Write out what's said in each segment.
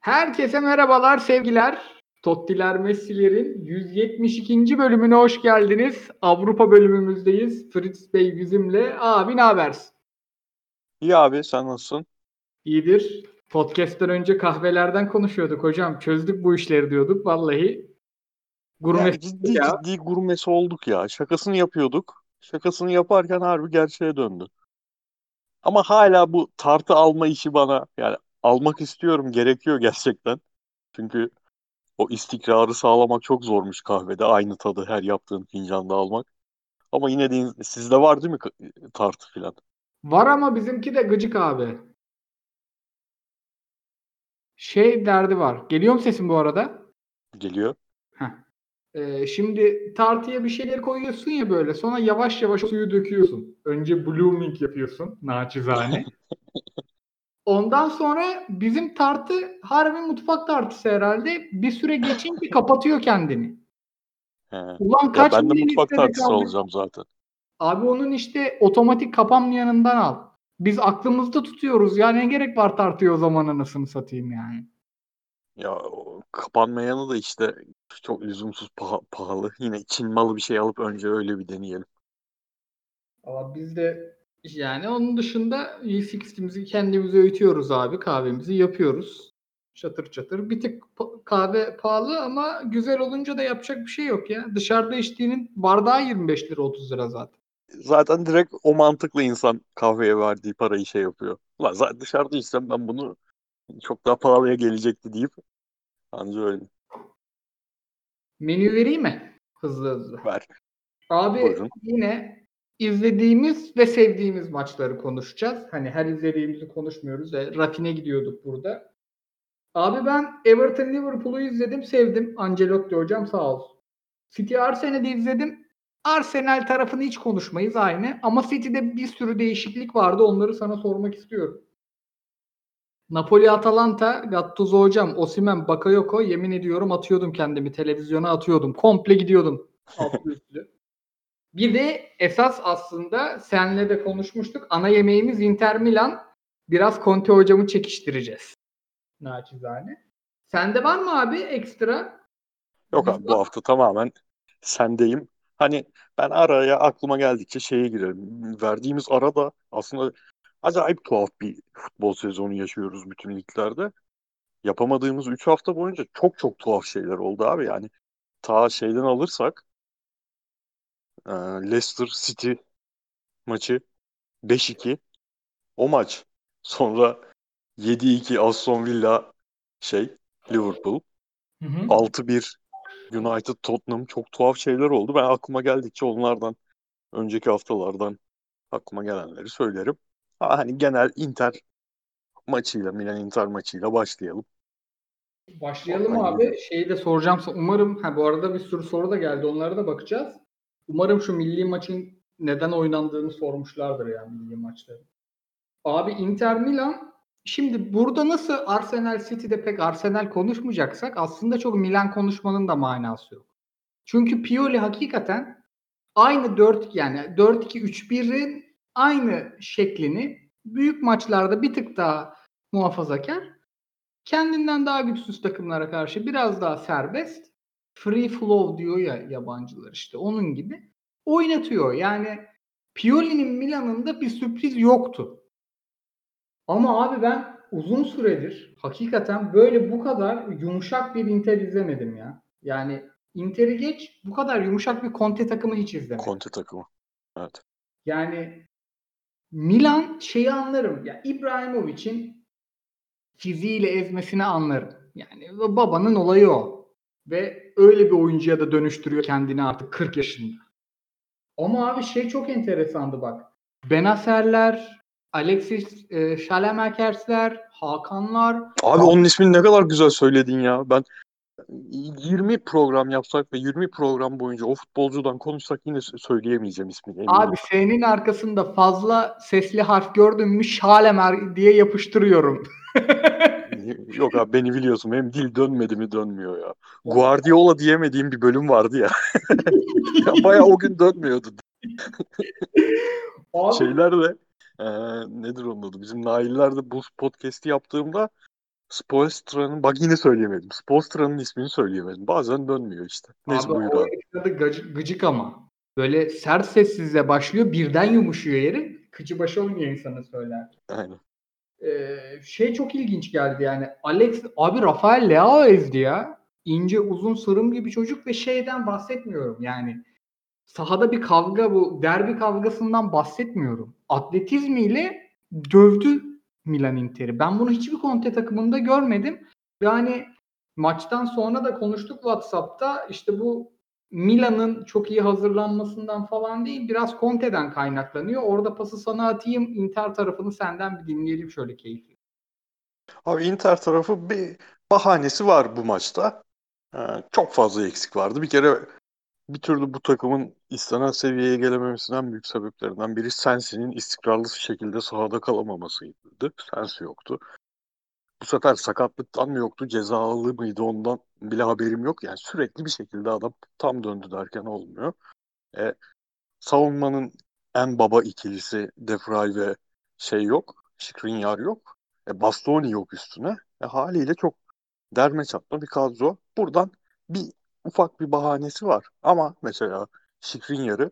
Herkese merhabalar, sevgiler. Tottiler Messi'lerin 172. bölümüne hoş geldiniz. Avrupa bölümümüzdeyiz. Fritz Bey bizimle. Abi ne habersin? İyi abi sen nasılsın? İyidir. Podcast'ten önce kahvelerden konuşuyorduk hocam. Çözdük bu işleri diyorduk. Vallahi gurme Yani ciddi ya. ciddi gurmesi olduk ya. Şakasını yapıyorduk. Şakasını yaparken harbi gerçeğe döndü. Ama hala bu tartı alma işi bana yani almak istiyorum gerekiyor gerçekten. Çünkü o istikrarı sağlamak çok zormuş kahvede. Aynı tadı her yaptığın fincanda almak. Ama yine de sizde var değil mi tartı filan? Var ama bizimki de gıcık abi. Şey derdi var. Geliyor mu sesim bu arada? Geliyor. Heh. Ee, şimdi tartıya bir şeyler koyuyorsun ya böyle. Sonra yavaş yavaş suyu döküyorsun. Önce blooming yapıyorsun naçizane. Ondan sonra bizim tartı harbi mutfak tartısı herhalde. Bir süre geçince kapatıyor kendini. He. Ulan Ya kaç ben de mutfak tartısı kaldı? olacağım zaten. Abi onun işte otomatik kapanmayanından al. Biz aklımızda tutuyoruz. Ya ne gerek var tartıya o zaman anasını satayım yani. Ya kapanmayanı da işte çok lüzumsuz paha- pahalı. Yine Çin malı bir şey alıp önce öyle bir deneyelim. Ama biz de yani onun dışında V60'mizi kendimize öğütüyoruz abi. Kahvemizi yapıyoruz. Çatır çatır. Bir tık kahve pahalı ama güzel olunca da yapacak bir şey yok ya. Dışarıda içtiğinin bardağı 25 lira 30 lira zaten. Zaten direkt o mantıklı insan kahveye verdiği parayı şey yapıyor. Ulan zaten dışarıda içsem ben bunu çok daha pahalıya gelecekti deyip anca öyle Menü vereyim mi? Hızlı hızlı. ver. Abi Buyurun. yine izlediğimiz ve sevdiğimiz maçları konuşacağız. Hani her izlediğimizi konuşmuyoruz. E, rafine gidiyorduk burada. Abi ben Everton Liverpool'u izledim, sevdim. Ancelotti hocam sağ olsun. City Arsenal'i izledim. Arsenal tarafını hiç konuşmayız aynı. Ama City'de bir sürü değişiklik vardı. Onları sana sormak istiyorum. Napoli Atalanta, Gattuso hocam, Osimhen, Bakayoko yemin ediyorum atıyordum kendimi. Televizyona atıyordum. Komple gidiyordum. Altlı üstlü. Bir de esas aslında senle de konuşmuştuk. Ana yemeğimiz Inter Milan. Biraz Conte hocamı çekiştireceğiz. Naçizane. Sende var mı abi ekstra? Yok abi bu hafta tamamen sendeyim. Hani ben araya aklıma geldikçe şeye girelim. Verdiğimiz arada aslında acayip tuhaf bir futbol sezonu yaşıyoruz bütün liglerde. Yapamadığımız 3 hafta boyunca çok çok tuhaf şeyler oldu abi. Yani ta şeyden alırsak Leicester City maçı 5-2 o maç. Sonra 7-2 Aston Villa şey Liverpool. Hı hı. 6-1 United Tottenham çok tuhaf şeyler oldu. Ben aklıma geldikçe onlardan önceki haftalardan aklıma gelenleri söylerim. Ha, hani genel Inter maçıyla Milan Inter maçıyla başlayalım. Başlayalım Vallahi abi. Şeyi de soracağım. Umarım ha bu arada bir sürü soru da geldi. Onlara da bakacağız. Umarım şu milli maçın neden oynandığını sormuşlardır ya milli maçları. Abi Inter Milan şimdi burada nasıl Arsenal City'de pek Arsenal konuşmayacaksak aslında çok Milan konuşmanın da manası yok. Çünkü Pioli hakikaten aynı 4 yani 4-2-3-1'in aynı şeklini büyük maçlarda bir tık daha muhafazakar kendinden daha güçsüz takımlara karşı biraz daha serbest free flow diyor ya yabancılar işte onun gibi oynatıyor. Yani Pioli'nin Milan'ında bir sürpriz yoktu. Ama abi ben uzun süredir hakikaten böyle bu kadar yumuşak bir Inter izlemedim ya. Yani Inter'i geç bu kadar yumuşak bir Conte takımı hiç izlemedim. Conte takımı. Evet. Yani Milan şeyi anlarım. Ya İbrahimovic'in fiziğiyle ezmesini anlarım. Yani babanın olayı o. Ve öyle bir oyuncuya da dönüştürüyor kendini artık 40 yaşında. Ama abi şey çok enteresandı bak. Benaserler, Alexis e, Schalemakersler, Hakanlar. Abi onun ismini ne kadar güzel söyledin ya. Ben 20 program yapsak ve 20 program boyunca o futbolcudan konuşsak yine sö- söyleyemeyeceğim ismini. eminim. Abi senin arkasında fazla sesli harf gördün mü Şalemer diye yapıştırıyorum. Yok abi beni biliyorsun. Benim dil dönmedi mi dönmüyor ya. Guardiola diyemediğim bir bölüm vardı ya. ya bayağı o gün dönmüyordu. Abi, Şeyler de eee, nedir onun adı? Bizim Nailler'de bu podcast'i yaptığımda Spoelstra'nın bak yine söyleyemedim. Spoelstra'nın ismini söyleyemedim. Bazen dönmüyor işte. Neyse abi buyur abi. gıcık, gıcık ama. Böyle sert sessizle başlıyor birden yumuşuyor yeri. Kıçı başı olmuyor insana söyler. Aynen. Ee, şey çok ilginç geldi yani. Alex abi Rafael Leao ezdi ya. İnce uzun sırım gibi çocuk ve şeyden bahsetmiyorum yani. Sahada bir kavga bu derbi kavgasından bahsetmiyorum. Atletizmiyle dövdü Milan Inter'i. Ben bunu hiçbir Conte takımında görmedim. Yani maçtan sonra da konuştuk WhatsApp'ta. İşte bu Milan'ın çok iyi hazırlanmasından falan değil, biraz Conte'den kaynaklanıyor. Orada pası sana atayım, Inter tarafını senden bir dinleyelim şöyle keyifli. Abi Inter tarafı bir bahanesi var bu maçta. Ee, çok fazla eksik vardı. Bir kere bir türlü bu takımın istenen seviyeye gelememesinden büyük sebeplerinden biri Sensi'nin istikrarlı şekilde sahada kalamamasıydı. Sensi yoktu. Bu sefer sakatlıktan mı yoktu, cezalı mıydı ondan bile haberim yok. Yani sürekli bir şekilde adam tam döndü derken olmuyor. E, savunmanın en baba ikilisi Defray ve şey yok, Skriniar yok. E, Bastoni yok üstüne. E, haliyle çok derme çatma bir kadro. Buradan bir ufak bir bahanesi var. Ama mesela Skriniar'ı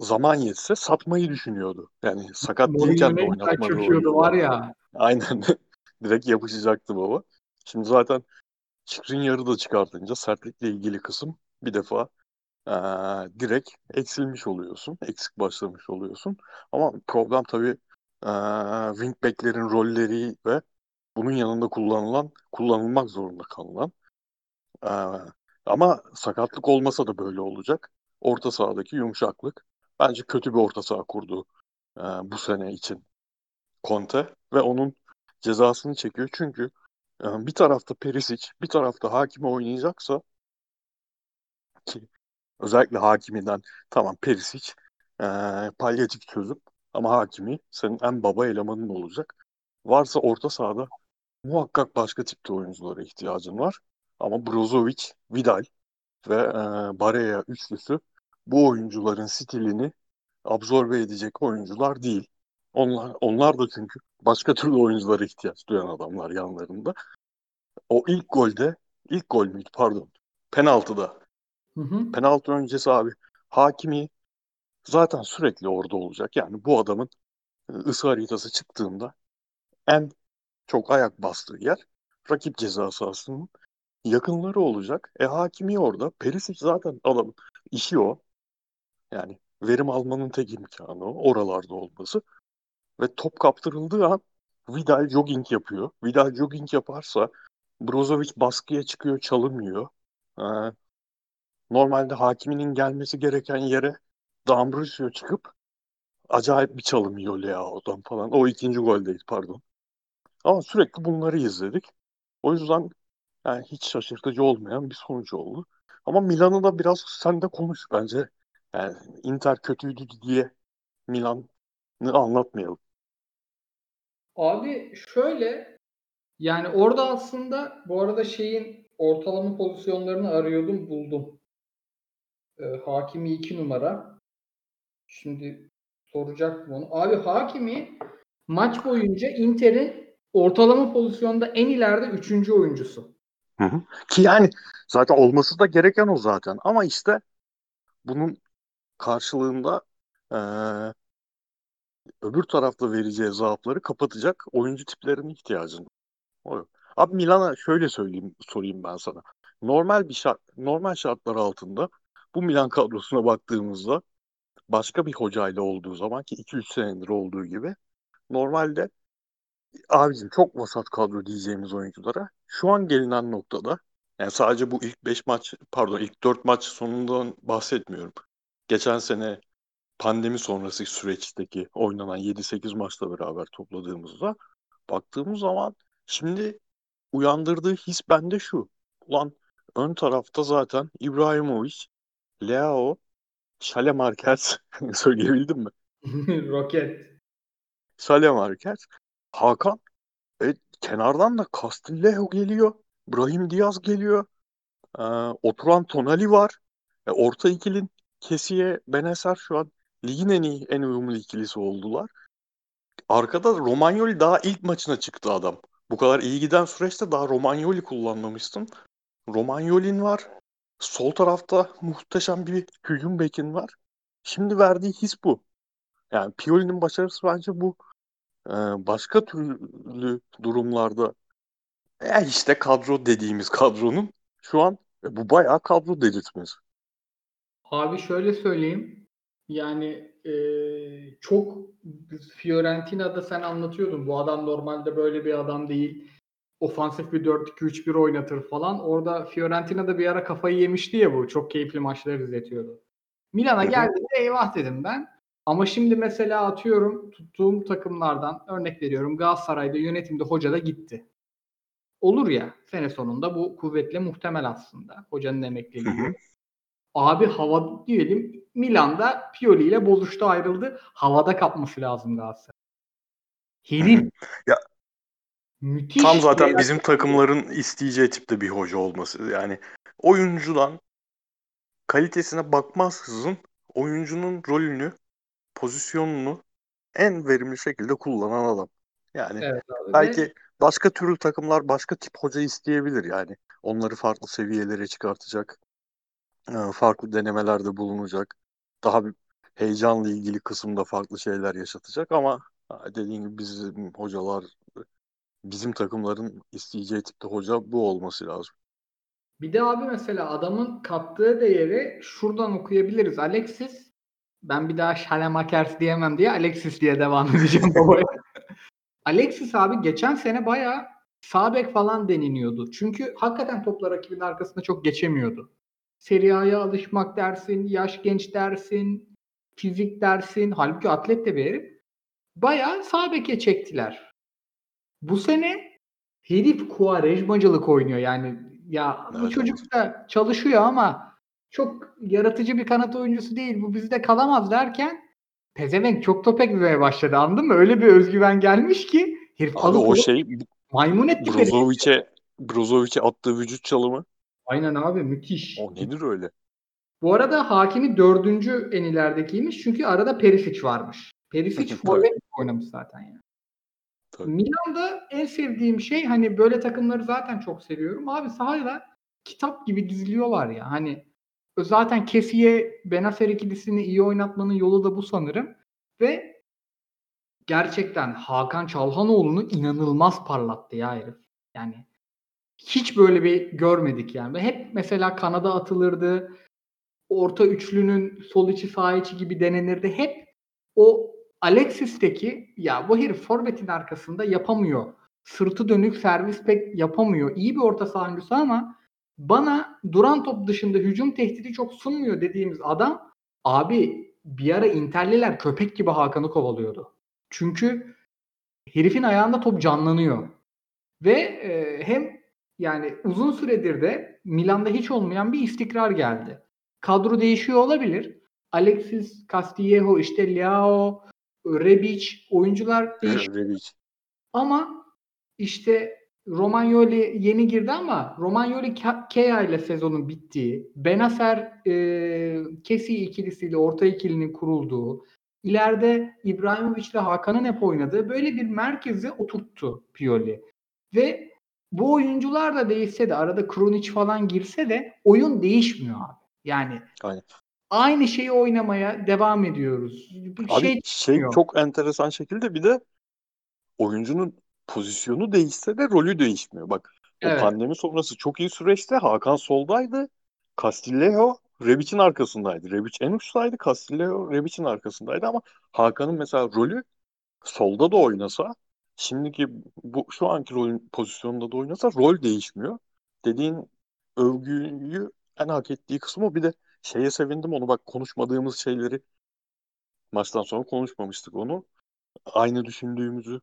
zaman yetse satmayı düşünüyordu. Yani sakat değilken de oynatmadı. var ya. Aynen. Direkt yapışacaktı baba. Şimdi zaten Skriniar'ı da çıkartınca sertlikle ilgili kısım bir defa ee, direkt eksilmiş oluyorsun. Eksik başlamış oluyorsun. Ama problem tabii e, wingbacklerin rolleri ve bunun yanında kullanılan, kullanılmak zorunda kalınan. E, ama sakatlık olmasa da böyle olacak. Orta sahadaki yumuşaklık. Bence kötü bir orta saha kurdu e, bu sene için Conte ve onun cezasını çekiyor. Çünkü bir tarafta Perisic, bir tarafta Hakimi oynayacaksa ki özellikle Hakimi'den tamam Perisic e, palyatif çözüm ama Hakimi senin en baba elemanın olacak. Varsa orta sahada muhakkak başka tipte oyunculara ihtiyacın var. Ama Brozovic, Vidal ve e, Barea üçlüsü bu oyuncuların stilini absorbe edecek oyuncular değil. Onlar, onlar da çünkü başka türlü oyunculara ihtiyaç duyan adamlar yanlarında. O ilk golde, ilk gol müydü pardon, penaltıda. Hı hı. Penaltı öncesi abi Hakimi zaten sürekli orada olacak. Yani bu adamın ısı haritası çıktığında en çok ayak bastığı yer rakip ceza sahasının yakınları olacak. E Hakimi orada. Perisic zaten adamın işi o. Yani verim almanın tek imkanı o. Oralarda olması. Ve top kaptırıldığı an Vidal jogging yapıyor. Vidal jogging yaparsa Brozovic baskıya çıkıyor, çalınmıyor. Ee, normalde hakiminin gelmesi gereken yere D'Ambrosio çıkıp acayip bir çalım yiyor Leao'dan falan. O ikinci goldeydi pardon. Ama sürekli bunları izledik. O yüzden yani hiç şaşırtıcı olmayan bir sonuç oldu. Ama Milan'ı da biraz sen de konuş bence. Yani Inter kötüydü diye Milan'ı anlatmayalım. Abi şöyle yani orada aslında bu arada şeyin ortalama pozisyonlarını arıyordum buldum. Ee, Hakimi 2 numara. Şimdi soracaktım onu. Abi Hakimi maç boyunca Inter'in ortalama pozisyonda en ileride 3. oyuncusu. Hı hı. Ki yani zaten olması da gereken o zaten. Ama işte bunun karşılığında ee, öbür tarafta vereceği zaafları kapatacak oyuncu tiplerine ihtiyacın var. Abi Milan'a şöyle söyleyeyim, sorayım ben sana. Normal bir şart, normal şartlar altında bu Milan kadrosuna baktığımızda başka bir hocayla olduğu zaman ki 2-3 senedir olduğu gibi normalde abicim çok vasat kadro diyeceğimiz oyunculara şu an gelinen noktada yani sadece bu ilk 5 maç pardon ilk 4 maç sonundan bahsetmiyorum. Geçen sene pandemi sonrası süreçteki oynanan 7-8 maçla beraber topladığımızda baktığımız zaman şimdi uyandırdığı his bende şu. Ulan ön tarafta zaten İbrahimovic, Leao, Şale Marquez söyleyebildim mi? Roket. Şale Marquez, Hakan, e, kenardan da Castillejo geliyor, Brahim Diaz geliyor, e, oturan Tonali var, e, orta ikilin Kesiye, Beneser şu an ligin en iyi, en uyumlu ikilisi oldular. Arkada Romagnoli daha ilk maçına çıktı adam. bu kadar iyi giden süreçte daha Romagnoli kullanmamıştın. Romagnoli'nin var. Sol tarafta muhteşem bir hücum bekin var. Şimdi verdiği his bu. Yani Pioli'nin başarısı bence bu. Ee, başka türlü durumlarda ya işte kadro dediğimiz kadronun şu an e, bu bayağı kadro delirtmesi. Abi şöyle söyleyeyim. Yani e, çok Fiorentina'da sen anlatıyordun. Bu adam normalde böyle bir adam değil. Ofansif bir 4-2-3-1 oynatır falan. Orada Fiorentina'da bir ara kafayı yemişti ya bu. Çok keyifli maçlar izletiyordu. Milan'a geldiğinde eyvah dedim ben. Ama şimdi mesela atıyorum tuttuğum takımlardan örnek veriyorum Galatasaray'da yönetimde hoca da gitti. Olur ya sene sonunda bu kuvvetle muhtemel aslında. Hocanın emekliliği. Abi hava diyelim Milan'da Pioli ile bozuştu ayrıldı. Havada kapması lazım Galatasaray. Herif. ya müthiş. Tam zaten bir- bizim takımların isteyeceği tipte bir hoca olması. Yani oyuncudan kalitesine bakmaksızın oyuncunun rolünü, pozisyonunu en verimli şekilde kullanan adam. Yani Evet abi. belki başka türlü takımlar başka tip hoca isteyebilir yani. Onları farklı seviyelere çıkartacak. e, Farklı denemelerde bulunacak. Daha bir heyecanla ilgili kısımda farklı şeyler yaşatacak ama dediğim gibi bizim hocalar bizim takımların isteyeceği tipte hoca bu olması lazım. Bir de abi mesela adamın kattığı değeri şuradan okuyabiliriz. Alexis ben bir daha Şalemakers diyemem diye Alexis diye devam edeceğim babaya. Alexis abi geçen sene bayağı sağ bek falan deniliyordu. Çünkü hakikaten topla rakibin arkasında çok geçemiyordu. Serie A'ya alışmak dersin, yaş genç dersin, fizik dersin. Halbuki atlet de bir herif. Bayağı sağ beke çektiler. Bu sene herif Quaresmacılık oynuyor yani. Ya bu Evet, çocuk da çalışıyor ama çok yaratıcı bir kanat oyuncusu değil. Bu bizde kalamaz derken pezevenk çok top ekmeye başladı anladın mı? Öyle bir özgüven gelmiş ki herif Abi o şey maymun etti. Brozovic'e Brozovic'e attığı vücut çalımı Aynen abi müthiş. o nedir öyle? Bu arada Hakimi dördüncü en ileridekiymiş çünkü arada Perisic varmış. Perisic forvet oynamış zaten yani. Tabii. Milan'da en sevdiğim şey hani böyle takımları zaten çok seviyorum. Abi sahada kitap gibi diziliyorlar ya. Hani zaten Kesiye Benacer ikilisini iyi oynatmanın yolu da bu sanırım. Ve gerçekten Hakan Çalhanoğlu'nu inanılmaz parlattı ya herif. Yani hiç böyle bir görmedik yani. Hep mesela kanada atılırdı. Orta üçlünün sol içi sağ içi gibi denenirdi. Hep o Alexis'teki ya bu herif forvetin arkasında yapamıyor. Sırtı dönük servis pek yapamıyor. İyi bir orta saha oyuncusu ama bana duran top dışında hücum tehdidi çok sunmuyor dediğimiz adam abi bir ara Interliler köpek gibi Hakan'ı kovalıyordu. Çünkü herifin ayağında top canlanıyor. Ve e, hem yani uzun süredir de Milan'da hiç olmayan bir istikrar geldi. Kadro değişiyor olabilir. Alexis Castillejo, işte Leao, Rebic oyuncular değişiyor. Rebic. Ama işte Romagnoli yeni girdi ama Romagnoli Ke- Kea ile sezonun bittiği, Benacer e, Kesi ikilisiyle orta ikilinin kurulduğu, ileride İbrahimovic ile Hakan'ın hep oynadığı böyle bir merkeze oturttu Pioli. Ve bu oyuncular da değişse de arada Krunic falan girse de oyun değişmiyor abi. Yani Aynen. aynı şeyi oynamaya devam ediyoruz. Bir Abi şey şey çok enteresan şekilde bir de oyuncunun pozisyonu değişse de rolü değişmiyor. Bak o Evet. pandemi sonrası çok iyi süreçte Hakan soldaydı. Castillejo Rebic'in arkasındaydı. Rebic en uçtaydı. Castillejo Rebic'in arkasındaydı ama Hakan'ın mesela rolü solda da oynasa şimdiki bu şu anki rolün pozisyonunda da oynasa rol değişmiyor. Dediğin övgüyü en hak ettiği kısmı bir de şeye sevindim onu bak konuşmadığımız şeyleri maçtan sonra konuşmamıştık onu. Aynı düşündüğümüzü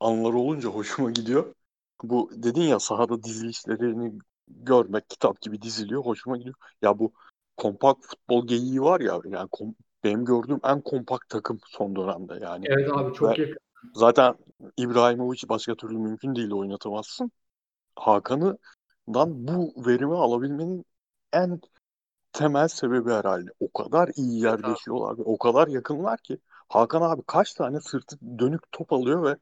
anlar olunca hoşuma gidiyor. Bu dedin ya sahada dizilişlerini görmek kitap gibi diziliyor. Hoşuma gidiyor. Ya bu kompakt futbol geyiği var ya yani kom- benim gördüğüm en kompakt takım son dönemde yani. Evet abi çok Ve- yakın. Zaten İbrahimovic başka türlü mümkün değil oynatamazsın. Hakan'dan bu verimi alabilmenin en temel sebebi herhalde. O kadar iyi yerleşiyorlar ve o kadar yakınlar ki Hakan abi kaç tane sırtı dönük top alıyor ve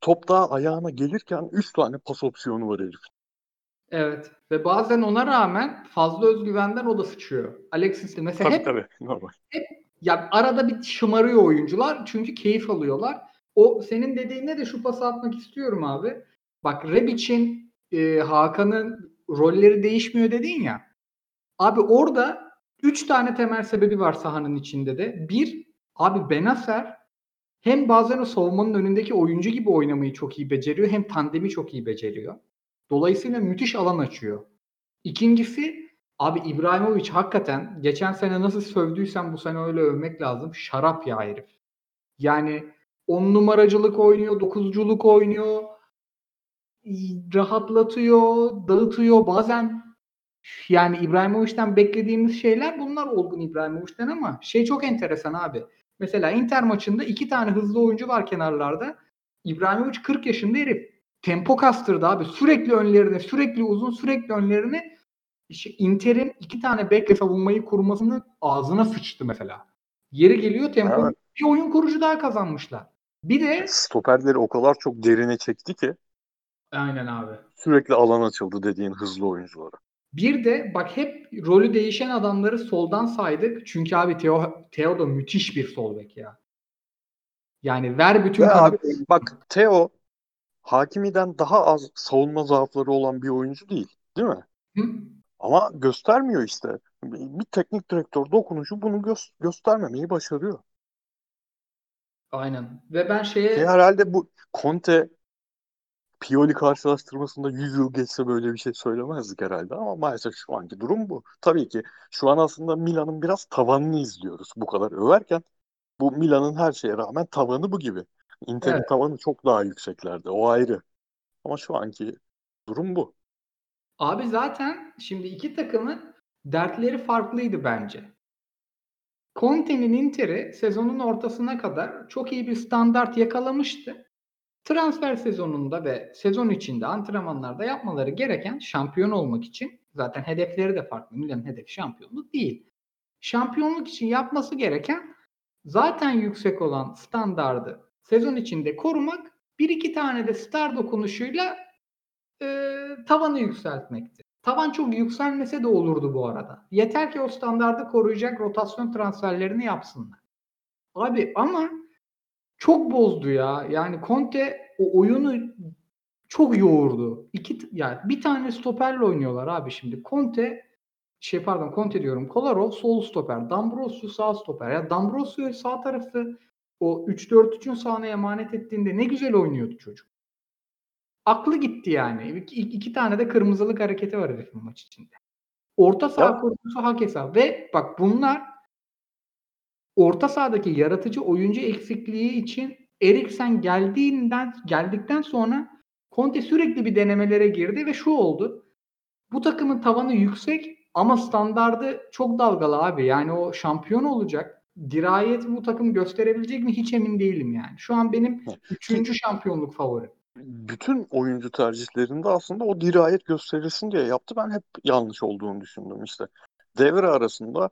top daha ayağına gelirken 3 tane pas opsiyonu var herif. Evet. Ve bazen ona rağmen fazla özgüvenden o da sıçıyor. Alexis'le mesela Tabii hep tabii normal. ya arada bir şımarıyor oyuncular çünkü keyif alıyorlar. O senin dediğine de şu pası atmak istiyorum abi. Bak Rebic'in e, Hakan'ın rolleri değişmiyor dedin ya. Abi orada 3 tane temel sebebi var sahanın içinde de. Bir, abi Benacer hem bazen o savunmanın önündeki oyuncu gibi oynamayı çok iyi beceriyor hem tandemi çok iyi beceriyor. Dolayısıyla müthiş alan açıyor. İkincisi abi İbrahimovic hakikaten geçen sene nasıl sövdüysen bu sene öyle övmek lazım. Şarap ya herif. Yani on numaracılık oynuyor, dokuzculuk oynuyor, rahatlatıyor, dağıtıyor. Bazen yani İbrahimovic'den beklediğimiz şeyler bunlar olgun İbrahimovic'den ama şey çok enteresan abi. Mesela Inter maçında iki tane hızlı oyuncu var kenarlarda. İbrahimovic 40 yaşında herif. Tempo kastırdı abi. Sürekli önlerine, sürekli uzun, sürekli önlerine işte Inter'in iki tane bekle savunmayı kurmasını ağzına sıçtı mesela. Yeri geliyor tempo. Evet. Bir oyun kurucu daha kazanmışlar. Bir de Stoperleri o kadar çok derine çekti ki aynen abi. sürekli alan açıldı dediğin hızlı oyunculara. Bir de bak hep rolü değişen adamları soldan saydık. Çünkü abi Theo, Theo da müthiş bir sol bek ya. Yani ver bütün Ve abi bak Theo Hakimi'den daha az savunma zaafları olan bir oyuncu değil. Değil mi? Hı? Ama göstermiyor işte. Bir teknik direktör dokunuşu bunu gö- göstermemeyi başarıyor. Aynen. Ve ben şeye Ki herhalde bu Conte Pioli karşılaştırmasında 100 yıl geçse böyle bir şey söylemezdik herhalde ama maalesef şu anki durum bu. Tabii ki şu an aslında Milan'ın biraz tavanını izliyoruz bu kadar överken. Bu Milan'ın her şeye rağmen tavanı bu gibi. Inter'in Evet. tavanı çok daha yükseklerde. O ayrı. Ama şu anki durum bu. Abi zaten şimdi iki takımın dertleri farklıydı bence. Conte'nin Inter'i sezonun ortasına kadar çok iyi bir standart yakalamıştı. Transfer sezonunda ve sezon içinde antrenmanlarda yapmaları gereken şampiyon olmak için zaten hedefleri de farklı. Milan'ın hedefi şampiyonluk değil. Şampiyonluk için yapması gereken zaten yüksek olan standardı sezon içinde korumak bir iki tane de star dokunuşuyla e, tavanı yükseltmekti. Tavan çok yükselmese de olurdu bu arada. Yeter ki o standardı koruyacak rotasyon transferlerini yapsınlar. Abi ama çok bozdu ya. Yani Conte o oyunu çok yoğurdu. İki yani bir tane stoperle oynuyorlar abi şimdi. Conte şey pardon Conte diyorum. Kolarov sol stoper. D'Ambrosio sağ stoper. Ya D'Ambrosio sağ tarafı o 3-4-3'ün sahne emanet ettiğinde ne güzel oynuyordu çocuk. Aklı gitti yani. İki, iki tane de kırmızılık hareketi var herifin maç içinde. Orta saha korucusu hak hesap. Ve bak bunlar orta sahadaki yaratıcı oyuncu eksikliği için Eriksen geldiğinden geldikten sonra Conte sürekli bir denemelere girdi ve şu oldu. Bu takımın tavanı yüksek ama standardı çok dalgalı abi. Yani o şampiyon olacak. Dirayet bu takım gösterebilecek mi hiç emin değilim yani. Şu an benim üçüncü şampiyonluk favorim. Bütün oyuncu tercihlerinde aslında o dirayet gösterilsin diye yaptı. Ben hep yanlış olduğunu düşündüm işte. Devre arasında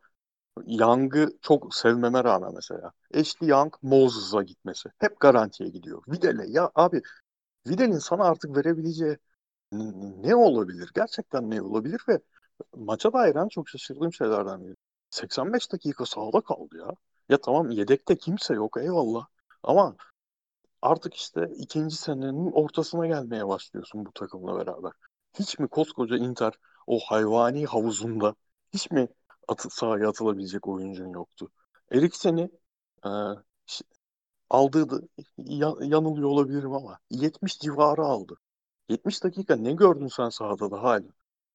Young'ı çok sevmeme rağmen mesela. Ashley Young Moses'a gitmesi. Hep garantiye gidiyor. Vidal'e ya abi Vidal'in sana artık verebileceği ne olabilir? Gerçekten ne olabilir ve maça dair en çok şaşırdığım şeylerden biri. 85 dakika sahada kaldı ya. Ya tamam yedekte kimse yok eyvallah. Ama artık işte ikinci senenin ortasına gelmeye başlıyorsun bu takımla beraber. Hiç mi koskoca Inter o hayvani havuzunda hiç mi atı, sahaya atılabilecek oyuncun yoktu? Eriksen'i e, aldığı ya- yanılıyor olabilirim ama 70 civarı aldı. 70 dakika ne gördün sen sahada da hala?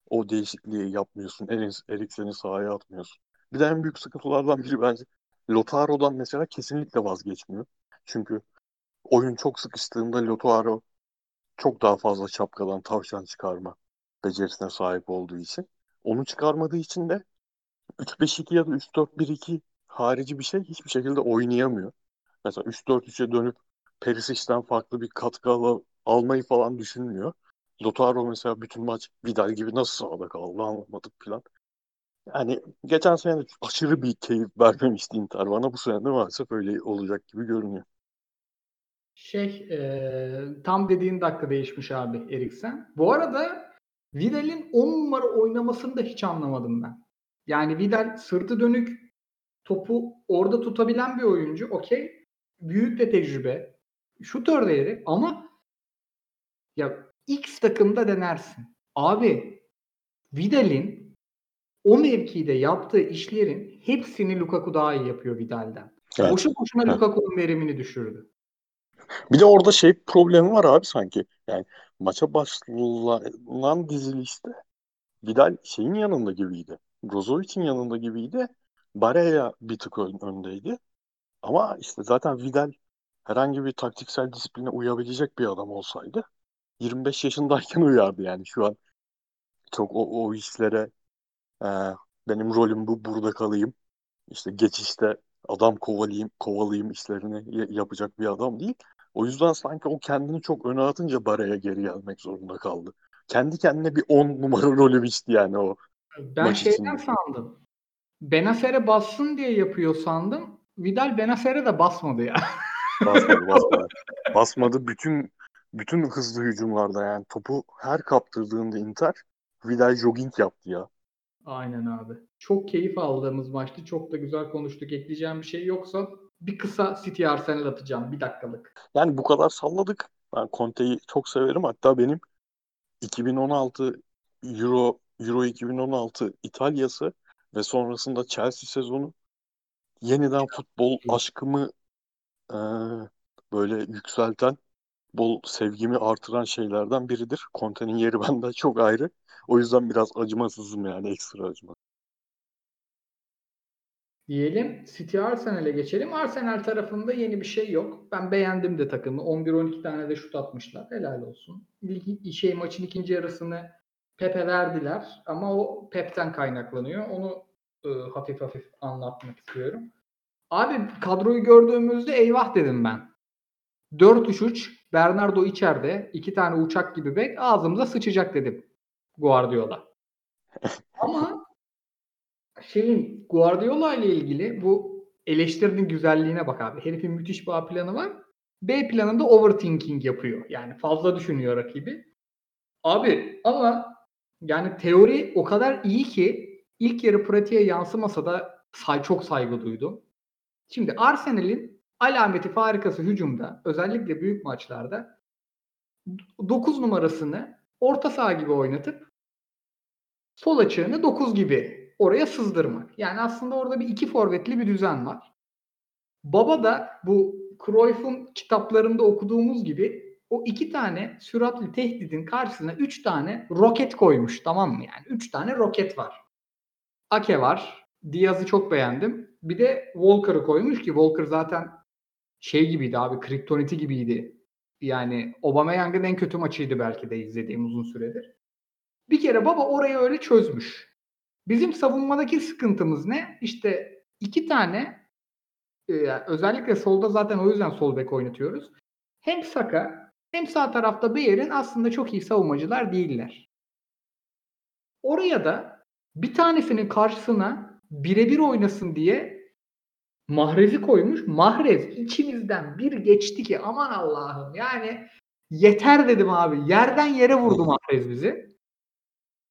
O değişikliği yapmıyorsun. Eriksen'i sahaya atmıyorsun. Bir de en büyük sıkıntılardan biri bence Lautaro'dan mesela kesinlikle vazgeçmiyor. Çünkü oyun çok sıkıştığında Lautaro çok daha fazla şapkadan tavşan çıkarma becerisine sahip olduğu için. Onu çıkarmadığı için de 3-5-2 ya da 3-4-1-2 harici bir şey hiçbir şekilde oynayamıyor. Mesela 3-4-3'e dönüp Perisic'den farklı bir katkı al- almayı falan düşünmüyor. Lautaro mesela bütün maç Vidal gibi nasıl sahada kaldı anlamadık falan. Yani geçen sene aşırı bir keyif vermemişti Inter bana. Bu sene de maalesef öyle olacak gibi görünüyor. Şey e, tam dediğin dakika değişmiş abi Eriksen. Bu arada Vidal'in 10 numara oynamasını da hiç anlamadım ben. Yani Vidal sırtı dönük topu orada tutabilen bir oyuncu. Okey. Büyük de tecrübe. Şutör değeri ama ya X takımda denersin. Abi Vidal'in o mevkide yaptığı işlerin hepsini Lukaku daha iyi yapıyor Vidal'den. Evet. Boşu boşuna Evet. Lukaku'nun verimini düşürdü. Bir de orada şey problemi var abi sanki. Yani maça başlanan dizilişte Vidal şeyin yanında gibiydi. Brozovic'in yanında gibiydi. Barella bir tık ön- öndeydi. Ama işte zaten Vidal herhangi bir taktiksel disipline uyabilecek bir adam olsaydı 25 yaşındayken uyardı yani şu an çok o, o işlere e, benim rolüm bu burada kalayım işte geçişte adam kovalayayım kovalayayım işlerini yapacak bir adam değil. O yüzden sanki o kendini çok öne atınca Baraya geri gelmek zorunda kaldı. Kendi kendine bir 10 numara rolü biçti yani o. Ben Maç şeyden içinde. sandım. Benacer'e bassın diye yapıyor sandım. Vidal Benacer'e de basmadı ya. Basmadı basmadı. Basmadı bütün bütün hızlı hücumlarda yani topu her kaptırdığında Inter Vidal jogging yaptı ya. Aynen abi. Çok keyif aldığımız maçtı. Çok da güzel konuştuk. Ekleyeceğim bir şey yoksa bir kısa City Arsenal atacağım. Bir dakikalık. Yani bu kadar salladık. Ben Conte'yi çok severim. Hatta benim 2016 Euro Euro 2016 İtalya'sı ve sonrasında Chelsea sezonu yeniden futbol aşkımı e, böyle yükselten, bol sevgimi artıran şeylerden biridir. Conte'nin yeri bende çok ayrı. O yüzden biraz acımasızım yani ekstra acımasız. Diyelim City Arsenal'e geçelim. Arsenal tarafında yeni bir şey yok. Ben beğendim de takımı. 11-12 tane de şut atmışlar. Helal olsun. İlk, şey maçın ikinci yarısını Pepe verdiler ama o Pep'ten kaynaklanıyor. Onu e, hafif hafif anlatmak istiyorum. Abi kadroyu gördüğümüzde eyvah dedim ben. 4-3-3 Bernardo içeride. iki tane uçak gibi bek ağzımıza sıçacak dedim Guardiola. Ama şeyin Guardiola ile ilgili bu eleştirinin güzelliğine bak abi. Herifin müthiş bir A planı var. B planında overthinking yapıyor. Yani fazla düşünüyor rakibi. Abi ama yani teori o kadar iyi ki ilk yarı pratiğe yansımasa da say çok saygı duydum. Şimdi Arsenal'in alameti farikası hücumda özellikle büyük maçlarda 9 numarasını orta saha gibi oynatıp sol açığını 9 gibi oraya sızdırmak. Yani aslında orada bir iki forvetli bir düzen var. Baba da bu Cruyff'un kitaplarında okuduğumuz gibi o iki tane süratli tehdidin karşısına üç tane roket koymuş tamam mı? Yani üç tane roket var. Ake var. Diaz'ı çok beğendim. Bir de Walker'ı koymuş ki Walker zaten şey gibiydi abi kriptoniti gibiydi. Yani Aubameyang'ın en kötü maçıydı belki de izlediğim uzun süredir. Bir kere baba orayı öyle çözmüş. Bizim savunmadaki sıkıntımız ne? İşte iki tane e, özellikle solda zaten o yüzden sol bek oynatıyoruz. Hem Saka hem sağ tarafta Bayer'in aslında çok iyi savunmacılar değiller. Oraya da bir tanesinin karşısına birebir oynasın diye Mahrez'i koymuş. Mahrez içimizden bir geçti ki aman Allah'ım yani yeter dedim abi. Yerden yere vurdu Mahrez bizi.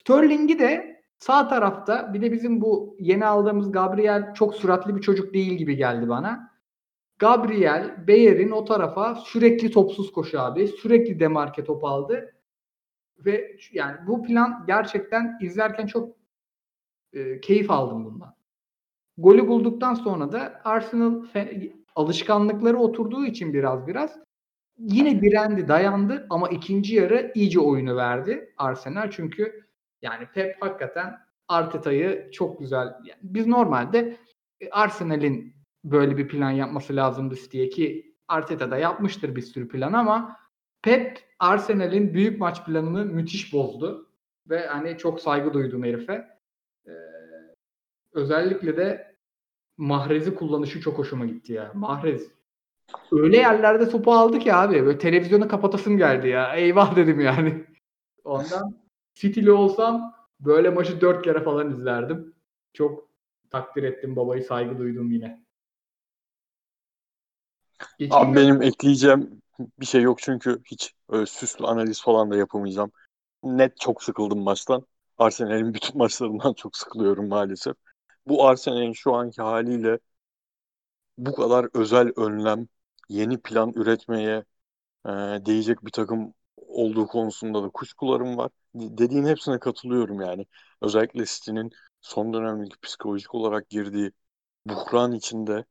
Sterling'i de sağ tarafta bir de bizim bu yeni aldığımız Gabriel çok süratli bir çocuk değil gibi geldi bana. Gabriel, Bayer'in o tarafa sürekli topsuz koşu abi. Sürekli demarke top aldı. Ve yani bu plan gerçekten izlerken çok e, keyif aldım bundan. Golü bulduktan sonra da Arsenal alışkanlıkları oturduğu için biraz biraz yine direndi, dayandı ama ikinci yarı iyice oyunu verdi Arsenal çünkü yani Pep hakikaten Arteta'yı çok güzel yani biz normalde e, Arsenal'in böyle bir plan yapması lazımdı diye ki Arteta da yapmıştır bir sürü plan ama Pep Arsenal'in büyük maç planını müthiş bozdu ve hani çok saygı duydum herife. Ee, özellikle de Mahrez'i kullanışı çok hoşuma gitti ya. Mahrez öyle yerlerde topu aldı ki abi. Böyle televizyonu kapatasım geldi ya. Eyvah dedim yani. Ondan City'li olsam böyle maçı dört kere falan izlerdim. Çok takdir ettim babayı saygı duydum yine. Geçeyim Abi mi? benim ekleyeceğim bir şey yok çünkü hiç öyle süslü analiz falan da yapamayacağım. Net çok sıkıldım maçtan. Arsenal'in bütün maçlarından çok sıkılıyorum maalesef. Bu Arsenal'in şu anki haliyle bu kadar özel önlem, yeni plan üretmeye e, değecek bir takım olduğu konusunda da kuşkularım var. Dediğin hepsine katılıyorum yani. Özellikle City'nin son dönemdeki psikolojik olarak girdiği buhran içinde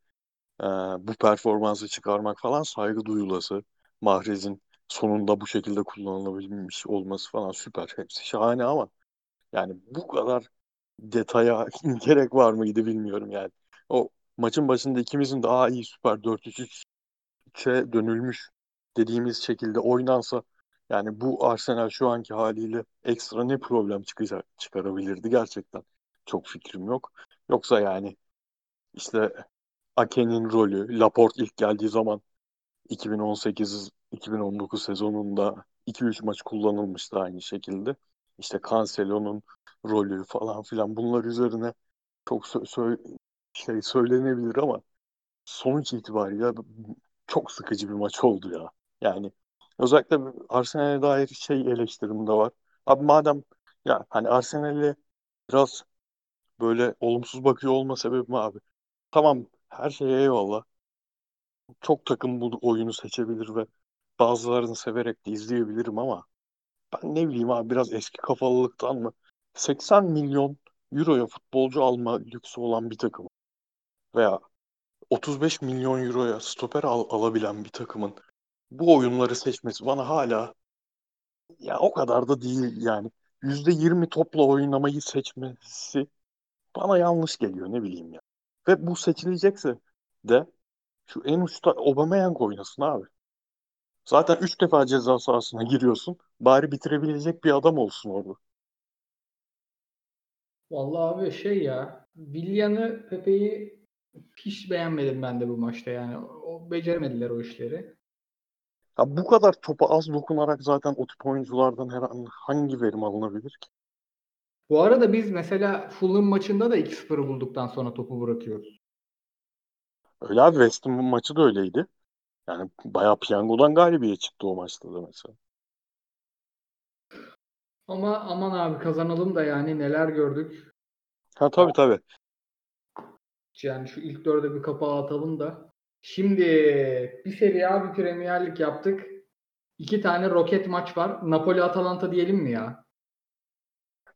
e, bu performansı çıkarmak falan saygı duyulası. Mahrez'in sonunda bu şekilde kullanılabilmiş olması falan süper. Hepsi şahane ama yani bu kadar detaya gerek var mıydı bilmiyorum yani. O maçın başında ikimizin daha iyi süper 4-3-3'e dönülmüş dediğimiz şekilde oynansa yani bu Arsenal şu anki haliyle ekstra ne problem çıkacak, çıkarabilirdi gerçekten. Çok fikrim yok. Yoksa yani işte Ake'nin rolü, Laporte ilk geldiği zaman 2018-2019 sezonunda 2-3 maç kullanılmıştı aynı şekilde. İşte Cancelo'nun rolü falan filan bunlar üzerine çok sö- sö- şey söylenebilir ama sonuç itibariyle çok sıkıcı bir maç oldu ya. Yani özellikle Arsenal'e dair şey eleştirim de var. Abi madem ya hani Arsenal'e biraz böyle olumsuz bakıyor olma sebebim abi. Tamam her şeye eyvallah. Çok takım bu oyunu seçebilir ve bazılarını severek de izleyebilirim ama ben ne bileyim abi biraz eski kafalılıktan mı 80 milyon euroya futbolcu alma lüksü olan bir takım veya 35 milyon euroya stoper al- alabilen bir takımın bu oyunları seçmesi bana hala ya o kadar da değil yani. %20 topla oynamayı seçmesi bana yanlış geliyor ne bileyim ya. Ve bu seçilecekse de şu en uçta Aubameyang oynasın abi. Zaten 3 defa ceza sahasına giriyorsun. Bari bitirebilecek bir adam olsun orada. Vallahi abi şey ya Villan'ı Pepe'yi hiç beğenmedim ben de bu maçta yani. O beceremediler o işleri. Ya bu kadar topa az dokunarak zaten o tip oyunculardan her an hangi verim alınabilir ki? Bu arada biz mesela Fulham maçında da 2-0'ı bulduktan sonra topu bırakıyoruz. Öyle abi West Ham maçı da öyleydi. Yani bayağı piyangodan galibiyet çıktı o maçta da mesela. Ama aman abi kazanalım da yani neler gördük. Ha tabii tabii. Yani şu ilk dörde bir kapağı atalım da. Şimdi bir Serie A bir Premier Lig yaptık. İki tane roket maç var. Napoli Atalanta diyelim mi ya?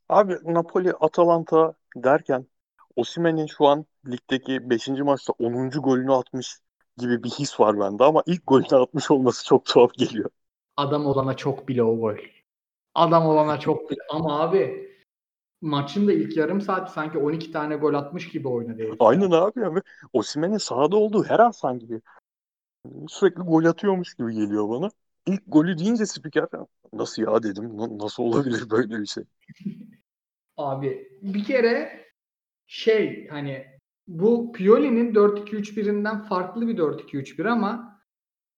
Abi Napoli Atalanta derken Osimhen'in şu an ligdeki 5. maçta 10. golünü atmış gibi bir his var bende ama ilk golünü atmış olması çok tuhaf geliyor. Adam olana çok bile o gol. Adam olana çok bile. Ama abi maçın da ilk yarım saat sanki 12 tane gol atmış gibi oynadı herif. Aynen abi ya. Osimhen'in sahada olduğu her an sanki bir sürekli gol atıyormuş gibi geliyor bana. İlk golü deyince spiker nasıl ya dedim. "Na- Nasıl olabilir böyle bir şey? Abi bir kere şey hani bu Pioli'nin 4-2-3-1'inden farklı bir 4-2-3-1 ama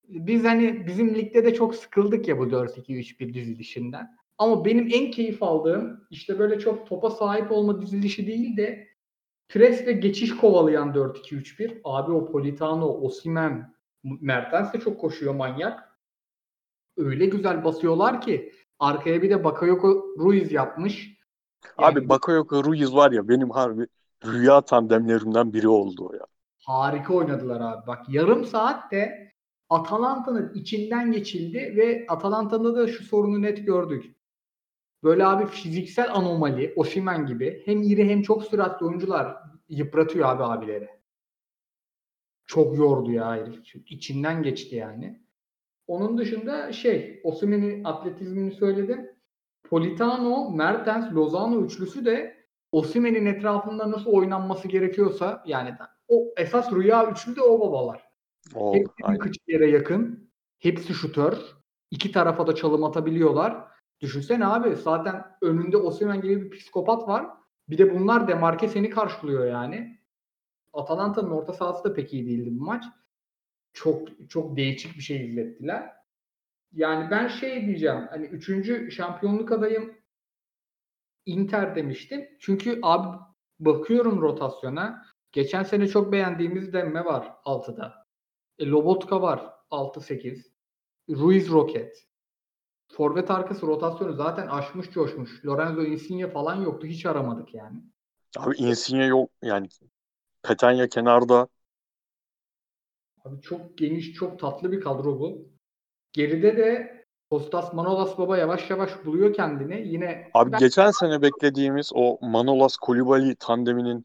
biz hani bizim ligde de çok sıkıldık ya bu 4-2-3-1 dizilişinden. Ama benim en keyif aldığım işte böyle çok topa sahip olma dizilişi değil de pres ve geçiş kovalayan 4-2-3-1. Abi o Politano, Osimhen, Mertens de çok koşuyor manyak. Öyle güzel basıyorlar ki arkaya bir de Bakayoko Ruiz yapmış. Yani Abi Bakayoko Ruiz var ya benim harbi rüya tandemlerimden biri oldu o ya. harika oynadılar abi. Bak yarım saatte Atalanta'nın içinden geçildi ve Atalanta'da da şu sorunu net gördük. Böyle abi fiziksel anomali, Osimhen gibi hem iri hem çok süratli oyuncular yıpratıyor abi abileri. Çok yordu ya herif. İçinden geçti yani. Onun dışında şey, Osimhen'in atletizmini söyledim. Politano, Mertens, Lozano üçlüsü de Osimhen'in etrafında nasıl oynanması gerekiyorsa yani o esas rüya üçlü de o babalar. O, Hepsi yere yakın. Hepsi şutör. İki tarafa da çalım atabiliyorlar. Düşünsene abi zaten önünde Osimhen gibi bir psikopat var. Bir de bunlar demarke seni karşılıyor yani. Atalanta'nın orta sahası da pek iyi değildi bu maç. Çok çok değişik bir şey izlettiler. Yani ben şey diyeceğim. Hani üçüncü şampiyonluk adayım Inter demiştim. Çünkü abi bakıyorum rotasyona. Geçen sene çok beğendiğimiz Demme var 6'da. E, Lobotka var 6-8. Ruiz Roket. Forvet arkası rotasyonu zaten aşmış coşmuş. Lorenzo Insigne falan yoktu. Hiç aramadık yani. Abi Insigne yok yani Petanya kenarda. Abi çok geniş, çok tatlı bir kadro bu. Geride de Kostas Manolas Baba yavaş yavaş buluyor kendini. Yine Abi ben- geçen sene beklediğimiz o Manolas Koulibaly tandeminin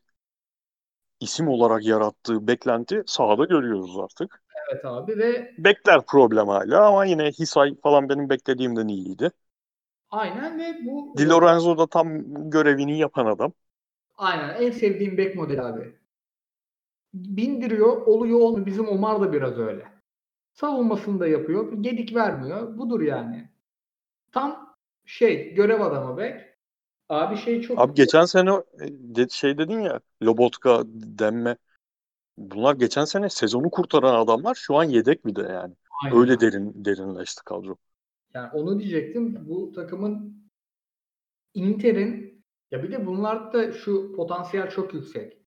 isim olarak yarattığı beklenti sahada görüyoruz artık. Evet abi ve Bekler problem hala ama yine Hisay falan benim beklediğimden iyiydi. aynen ve bu Di Lorenzo da tam görevini yapan adam. Aynen en sevdiğim bek modeli abi. Bindiriyor, oluyor olmuyor. Bizim Omar da biraz öyle. Savunmasını da yapıyor. Gedik vermiyor. Budur yani. Tam şey görev adamı bek. Abi şey çok Abi geçen sene e, şey dedin ya Lobotka, Demme bunlar geçen sene sezonu kurtaran adamlar şu an yedek bir de yani. Aynen. Öyle derin derinleşti kadro. Yani onu diyecektim. Bu takımın Inter'in ya bir de bunlarda şu potansiyel çok yüksek.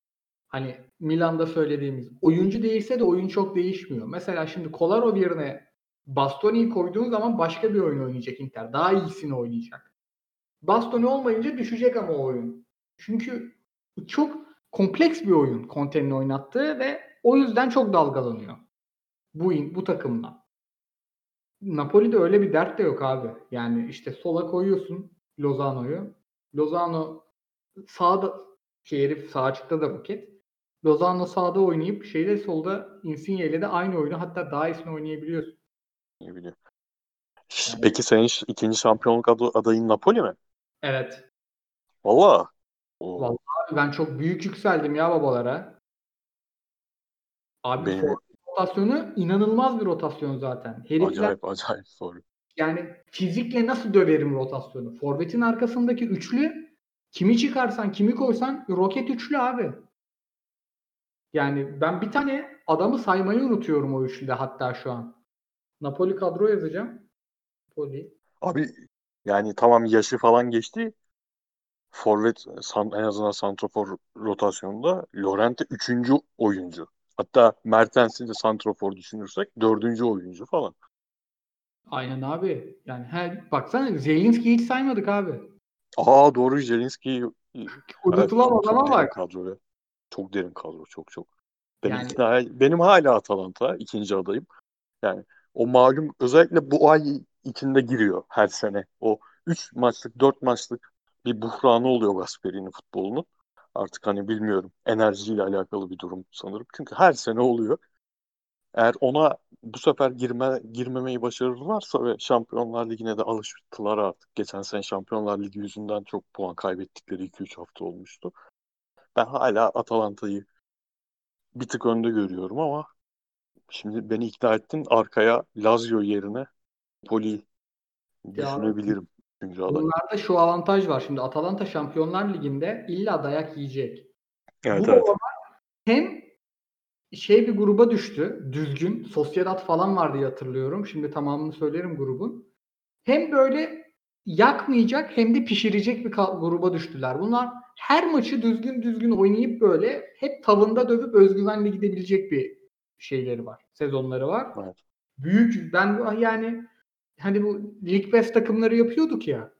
Hani Milan'da söylediğimiz oyuncu değişse de oyun çok değişmiyor. Mesela şimdi Kolarov yerine Bastoni'yi koyduğun zaman başka bir oyun oynayacak Inter. Daha iyisini oynayacak. Bastoni olmayınca düşecek ama oyun. Çünkü çok kompleks bir oyun Conte'nin oynattığı ve o yüzden çok dalgalanıyor. Bu bu takımla. Napoli'de öyle bir dert de yok abi. Yani işte sola koyuyorsun Lozano'yu. Lozano sağda şey herif sağ açıkta da roket. Lozano sağda oynayıp şeyde solda Insigne ile de aynı oyunu hatta daha iyisini oynayabiliyorsun. Bileyim. Ş- Yani- Peki senin ikinci şampiyonluk adayın Napoli mi? Evet. Valla. Oo, Vallahi Abi ben çok büyük yükseldim ya babalara. Abi Benim- rotasyonu inanılmaz bir rotasyon zaten. Herifler acayip acayip soru. yani fizikle nasıl döverim rotasyonu? Forvet'in arkasındaki üçlü kimi çıkarsan kimi koysan roket üçlü abi. Yani ben bir tane adamı saymayı unutuyorum o üçlüde hatta şu an. Napoli kadro yazacağım. Napoli. Abi yani tamam yaşı falan geçti. Forvet san- en azından santrafor rotasyonunda Llorente üçüncü oyuncu. Hatta Mertens'i de santrafor düşünürsek dördüncü oyuncu falan. Aynen abi. Yani her baksana Zelinski'yi hiç saymadık abi. Aa doğru Zelinski'yi Unutulamaz çok ama derin bak. kadro ya. Çok derin kadro çok çok. Ben Yani- ikna- benim hala Atalanta ikinci adayım. Yani o malum özellikle bu ay içinde giriyor her sene. O 3 maçlık 4 maçlık bir buhranı oluyor Gasperi'nin futbolunun. Artık hani bilmiyorum enerjiyle alakalı bir durum sanırım. Çünkü her sene oluyor. Eğer ona bu sefer girme, girmemeyi başarırlarsa ve Şampiyonlar Ligi'ne de alıştılar artık. Geçen sene Şampiyonlar Ligi yüzünden çok puan kaybettikleri 2-3 hafta olmuştu. Ben hala Atalanta'yı bir tık önde görüyorum ama şimdi beni ikna ettin. Arkaya Lazio yerine Poli düşünebilirim. Üçüncü aday. Bunlarda şu avantaj var. Şimdi Atalanta Şampiyonlar Ligi'nde illa dayak yiyecek. Evet Bu evet. hem şey bir gruba düştü. Düzgün. Sociedad falan var diye hatırlıyorum. Şimdi tamamını söylerim grubun. Hem böyle yakmayacak hem de pişirecek bir gruba düştüler. Bunlar her maçı düzgün düzgün oynayıp böyle hep tavında dövüp özgüvenle gidebilecek bir şeyleri var. Sezonları var. Evet. Büyük ben yani hani bu Lig Best takımları yapıyorduk ya.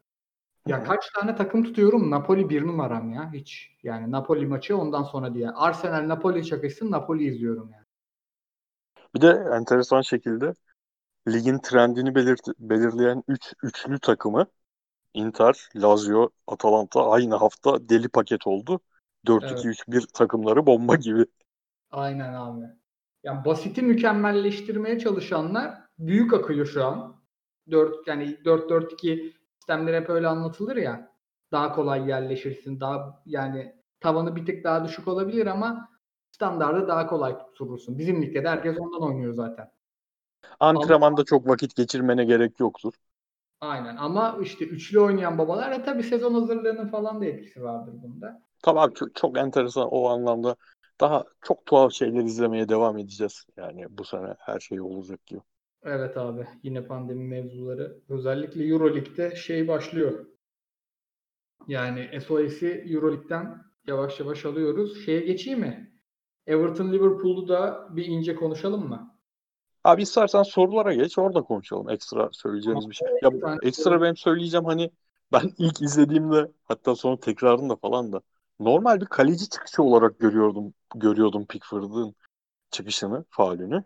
Ya kaç tane takım tutuyorum? Napoli bir numaram ya. Hiç. Yani Napoli maçı ondan sonra diye. Arsenal Napoli çakışsın Napoli izliyorum yani. Bir de enteresan şekilde ligin trendini belirt- belirleyen 3 üçlü takımı Inter, Lazio, Atalanta aynı hafta deli paket oldu. 4-2-3-1 takımları bomba gibi. Aynen abi. Yani basiti mükemmelleştirmeye çalışanlar büyük akıyor şu an. 4 yani 4-4-2 sistemler hep öyle anlatılır ya. Daha kolay yerleşirsin. Daha yani tavanı bir tık daha düşük olabilir ama standardı daha kolay tutturursun. Bizim ligde de herkes ondan oynuyor zaten. Antrenmanda çok vakit geçirmene gerek yoktur. Aynen ama işte üçlü oynayan babalar e tabii sezon hazırlığının falan da etkisi vardır bunda. Tamam çok, çok enteresan o anlamda. Daha çok tuhaf şeyler izlemeye devam edeceğiz. Yani bu sene her şey olacak gibi. Evet abi yine pandemi mevzuları. Özellikle Euroleague'de şey başlıyor. Yani SOS'i Euroleague'den yavaş yavaş alıyoruz. Şeye geçeyim mi? Everton Liverpool'u da bir ince konuşalım mı? Abi istersen sorulara geç orada konuşalım. Ekstra söyleyeceğiniz bir şey. Ya Ben- ekstra benim söyleyeceğim hani ben ilk izlediğimde hatta sonra tekrarında falan da normal bir kaleci çıkışı olarak görüyordum görüyordum Pickford'ın çıkışını, faulünü.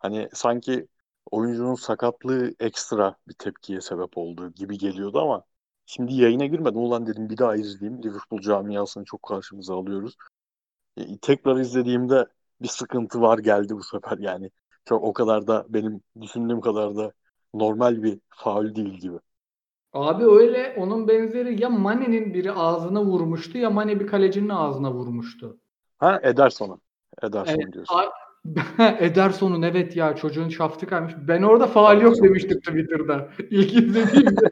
Hani sanki oyuncunun sakatlığı ekstra bir tepkiye sebep olduğu gibi geliyordu ama şimdi yayına girmedim. Ulan dedim bir daha izleyeyim. Liverpool camiasını çok karşımıza alıyoruz. E, tekrar izlediğimde bir sıkıntı var geldi bu sefer yani. Çok o kadar da benim düşündüğüm kadar da normal bir faul değil gibi. Abi öyle onun benzeri ya Mane'nin biri ağzına vurmuştu ya Mane bir kalecinin ağzına vurmuştu. Ha Ederson'a. Ederson Evet, diyorsun. Ederson'un evet ya çocuğun şaftı kaymış. Ben orada faal yok demiştim Twitter'da. İlk izlediğimde.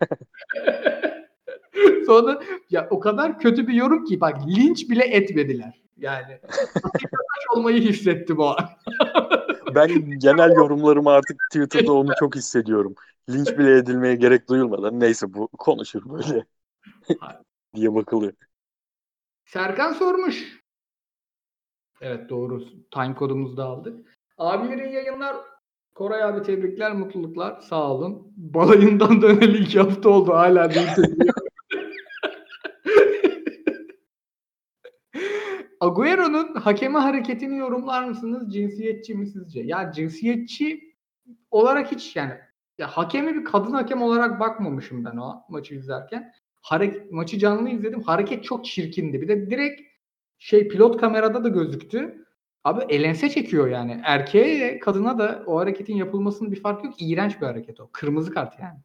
Sonra ya o kadar kötü bir yorum ki bak linç bile etmediler. Yani hakikaten olmayı hissettim o an. Ben genel yorumlarımı artık Twitter'da onu çok hissediyorum. Linç bile edilmeye gerek duyulmadan neyse bu konuşur böyle diye bakılıyor. Serkan sormuş. Evet doğru. Time kodumuzu da aldık. Abilerin yayınlar. Koray abi tebrikler, mutluluklar. Sağ olun. Balayından döneli iki hafta oldu. Hala değil. Agüero'nun hakeme hareketini yorumlar mısınız? Cinsiyetçi mi sizce? Ya cinsiyetçi olarak hiç yani ya hakemi bir kadın hakem olarak bakmamışım ben o maçı izlerken. Hareket, maçı canlı izledim. Hareket çok çirkindi. Bir de direkt şey pilot kamerada da gözüktü. Abi elense çekiyor yani. Erkeğe kadına da o hareketin yapılmasının bir farkı yok. İğrenç bir hareket o. Kırmızı kart yani.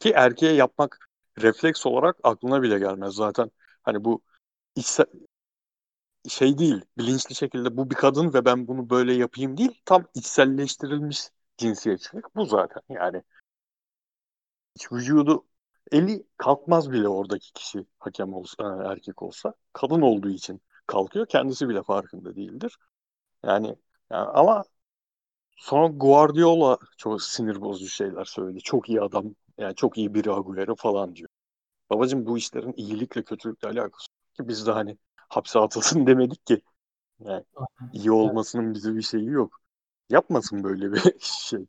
Ki erkeğe yapmak refleks olarak aklına bile gelmez zaten. Hani bu içsel, şey değil, bilinçli şekilde bu bir kadın ve ben bunu böyle yapayım değil. Tam içselleştirilmiş cinsiyetçilik bu zaten. Yani hiç vücudu eli kalkmaz bile oradaki kişi hakem olsa, e, erkek olsa. Kadın olduğu için kalkıyor. Kendisi bile farkında değildir. Yani, yani ama sonra Guardiola çok sinir bozucu şeyler söyledi. Çok iyi adam, yani çok iyi biri Agüero falan diyor. Babacım bu işlerin iyilikle kötülükle alakası yok ki biz de hani hapse atılsın demedik ki. Yani iyi olmasının bize bir şeyi yok. Yapmasın böyle bir şey.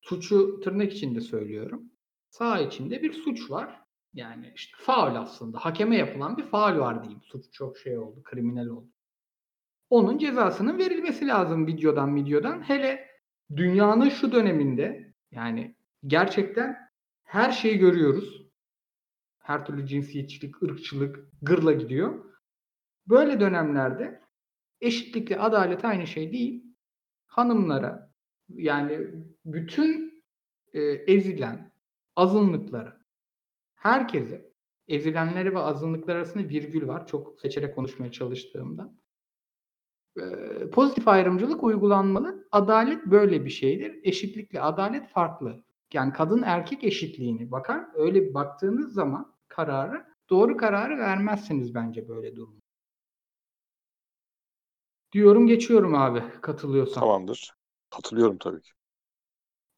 Suçu tırnak içinde söylüyorum. Sağ içinde bir suç var. Yani işte faul aslında. Hakeme yapılan bir faul var diyeyim. Suç çok şey oldu, kriminal oldu. Onun cezasının verilmesi lazım videodan videodan. Hele dünyanın şu döneminde yani gerçekten her şeyi görüyoruz. Her türlü cinsiyetçilik, ırkçılık gırla gidiyor. Böyle dönemlerde eşitlikle adalet aynı şey değil. Hanımlara yani bütün e, ezilen azınlıklara herkese ezilenleri ve azınlıklar arasında virgül var. Çok seçerek konuşmaya çalıştığımda. E, pozitif ayrımcılık uygulanmalı. Adalet böyle bir şeydir. Eşitlikle adalet farklı. Yani kadın erkek eşitliğini bakar. Öyle bir baktığınız zaman kararı doğru kararı vermezsiniz bence böyle durum. Diyorum geçiyorum abi katılıyorsan. Tamamdır. Katılıyorum tabii ki.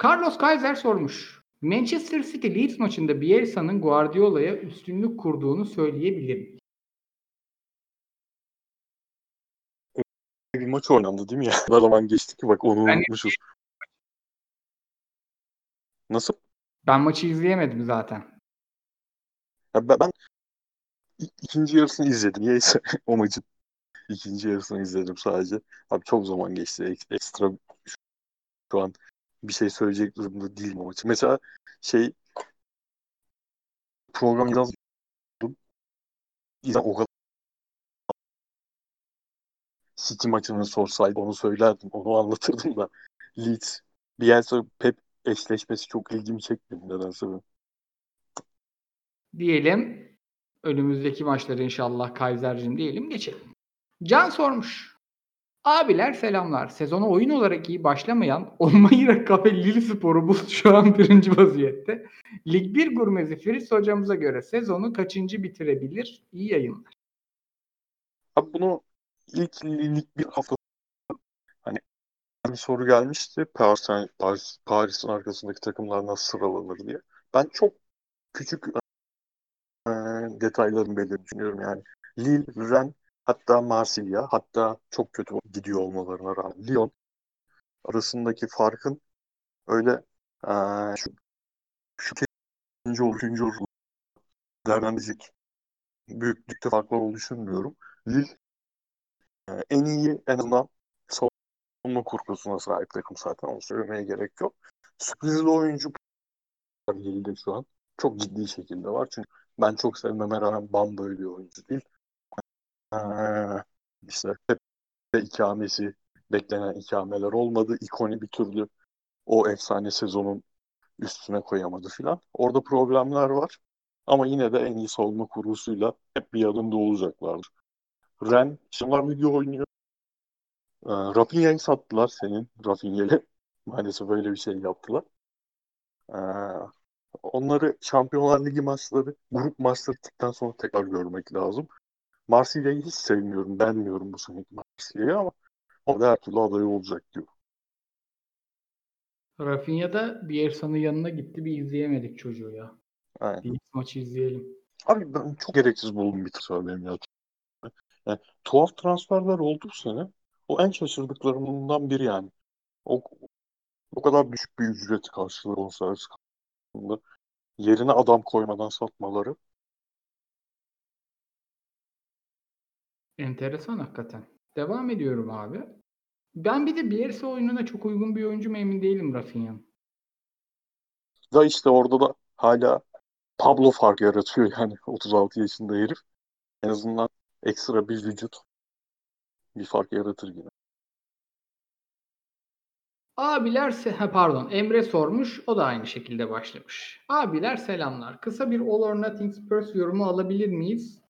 Carlos Kaiser sormuş. Manchester City Leeds maçında Bielsa'nın Guardiola'ya üstünlük kurduğunu söyleyebilir mi? Bir maç oynandı değil mi ya? Ne zaman geçti ki bak onu Ben- unutmuşuz. Nasıl? Ben maçı izleyemedim zaten. Ya ben, ben ikinci yarısını izledim. Niyeyse o maçın. ikinci yarısını izledim sadece. Abi çok zaman geçti. Ek- Ekstra şu an bir şey söyleyecek durumda değilim o maçı. Mesela şey program. İzlen o kadar City maçını sorsaydı onu söylerdim. Onu anlatırdım da. Leeds, Bielsa, Pep eşleşmesi çok ilgimi çekmedi nedense. benim. Diyelim önümüzdeki maçları inşallah Kaiser'cim diyelim geçelim. Can sormuş. Abiler selamlar. Sezona oyun olarak iyi başlamayan Olmayıra Kafe Lille Spor'umuz şu an birinci vaziyette. Lig 1 gurmezi Fritz hocamıza göre sezonu kaçıncı bitirebilir? İyi yayınlar. Abi bunu ilk lig bir hafta hani bir soru gelmişti. Paris, Paris, Paris'in arkasındaki takımlar nasıl sıralanır diye. Ben çok küçük e, detayların belirli düşünüyorum yani. Lille, Rennes, hatta Marsilya, hatta çok kötü gidiyor olmalarına rağmen Lyon arasındaki farkın öyle eee, şu, şu ikinci olur, üçüncü olur büyüklükte farklar olduğunu düşünmüyorum. Lille e, en iyi en azından savunma kurgusuna sahip takım zaten. Onu söylemeye gerek yok. Sürprizli oyuncu Lille'de şu an çok ciddi şekilde var. Çünkü ben çok sevmeme rağmen Bam böyle bir oyuncu değil. Ee, işte Pepe ikamesi beklenen ikameler olmadı. İkoni bir türlü o efsane sezonun üstüne koyamadı filan. Orada problemler var. Ama yine de en iyi savunma kurgusuyla hep bir yanında olacaklardır. Ren, Şamlar video oynuyor. Ee, Rafinha'yı sattılar senin Rafinha'yı. Maalesef böyle bir şey yaptılar. Ee, onları Şampiyonlar Ligi maçları, grup maçları sonra tekrar görmek lazım. Marsilya'yı hiç sevmiyorum, beğenmiyorum bu seneki Marsilya'yı ama o da her türlü aday olacak diyor. Rafinha da Bielsa'nın yanına gitti. Bir izleyemedik çocuğu ya. Aynen. Bir maçı izleyelim. Abi ben çok gereksiz buldum bir transfer benim ya. Yani, tuhaf transferler oldu bu sene. O en şaşırdıklarımdan biri yani. O, o kadar düşük bir ücret karşılığı bonservis karşılığında yerine adam koymadan satmaları. Enteresan hakikaten. Devam ediyorum abi. Ben bir de Bielsa oyununa çok uygun bir oyuncu mu emin değilim Rafinha'nın. Da işte orada da hala Pablo fark yaratıyor yani 36 yaşında herif. En azından ekstra bir vücut bir fark yaratır yine. Abiler ha, pardon Emre sormuş. O da aynı şekilde başlamış. Abiler selamlar. Kısa bir All or Nothing Spurs yorumu alabilir miyiz?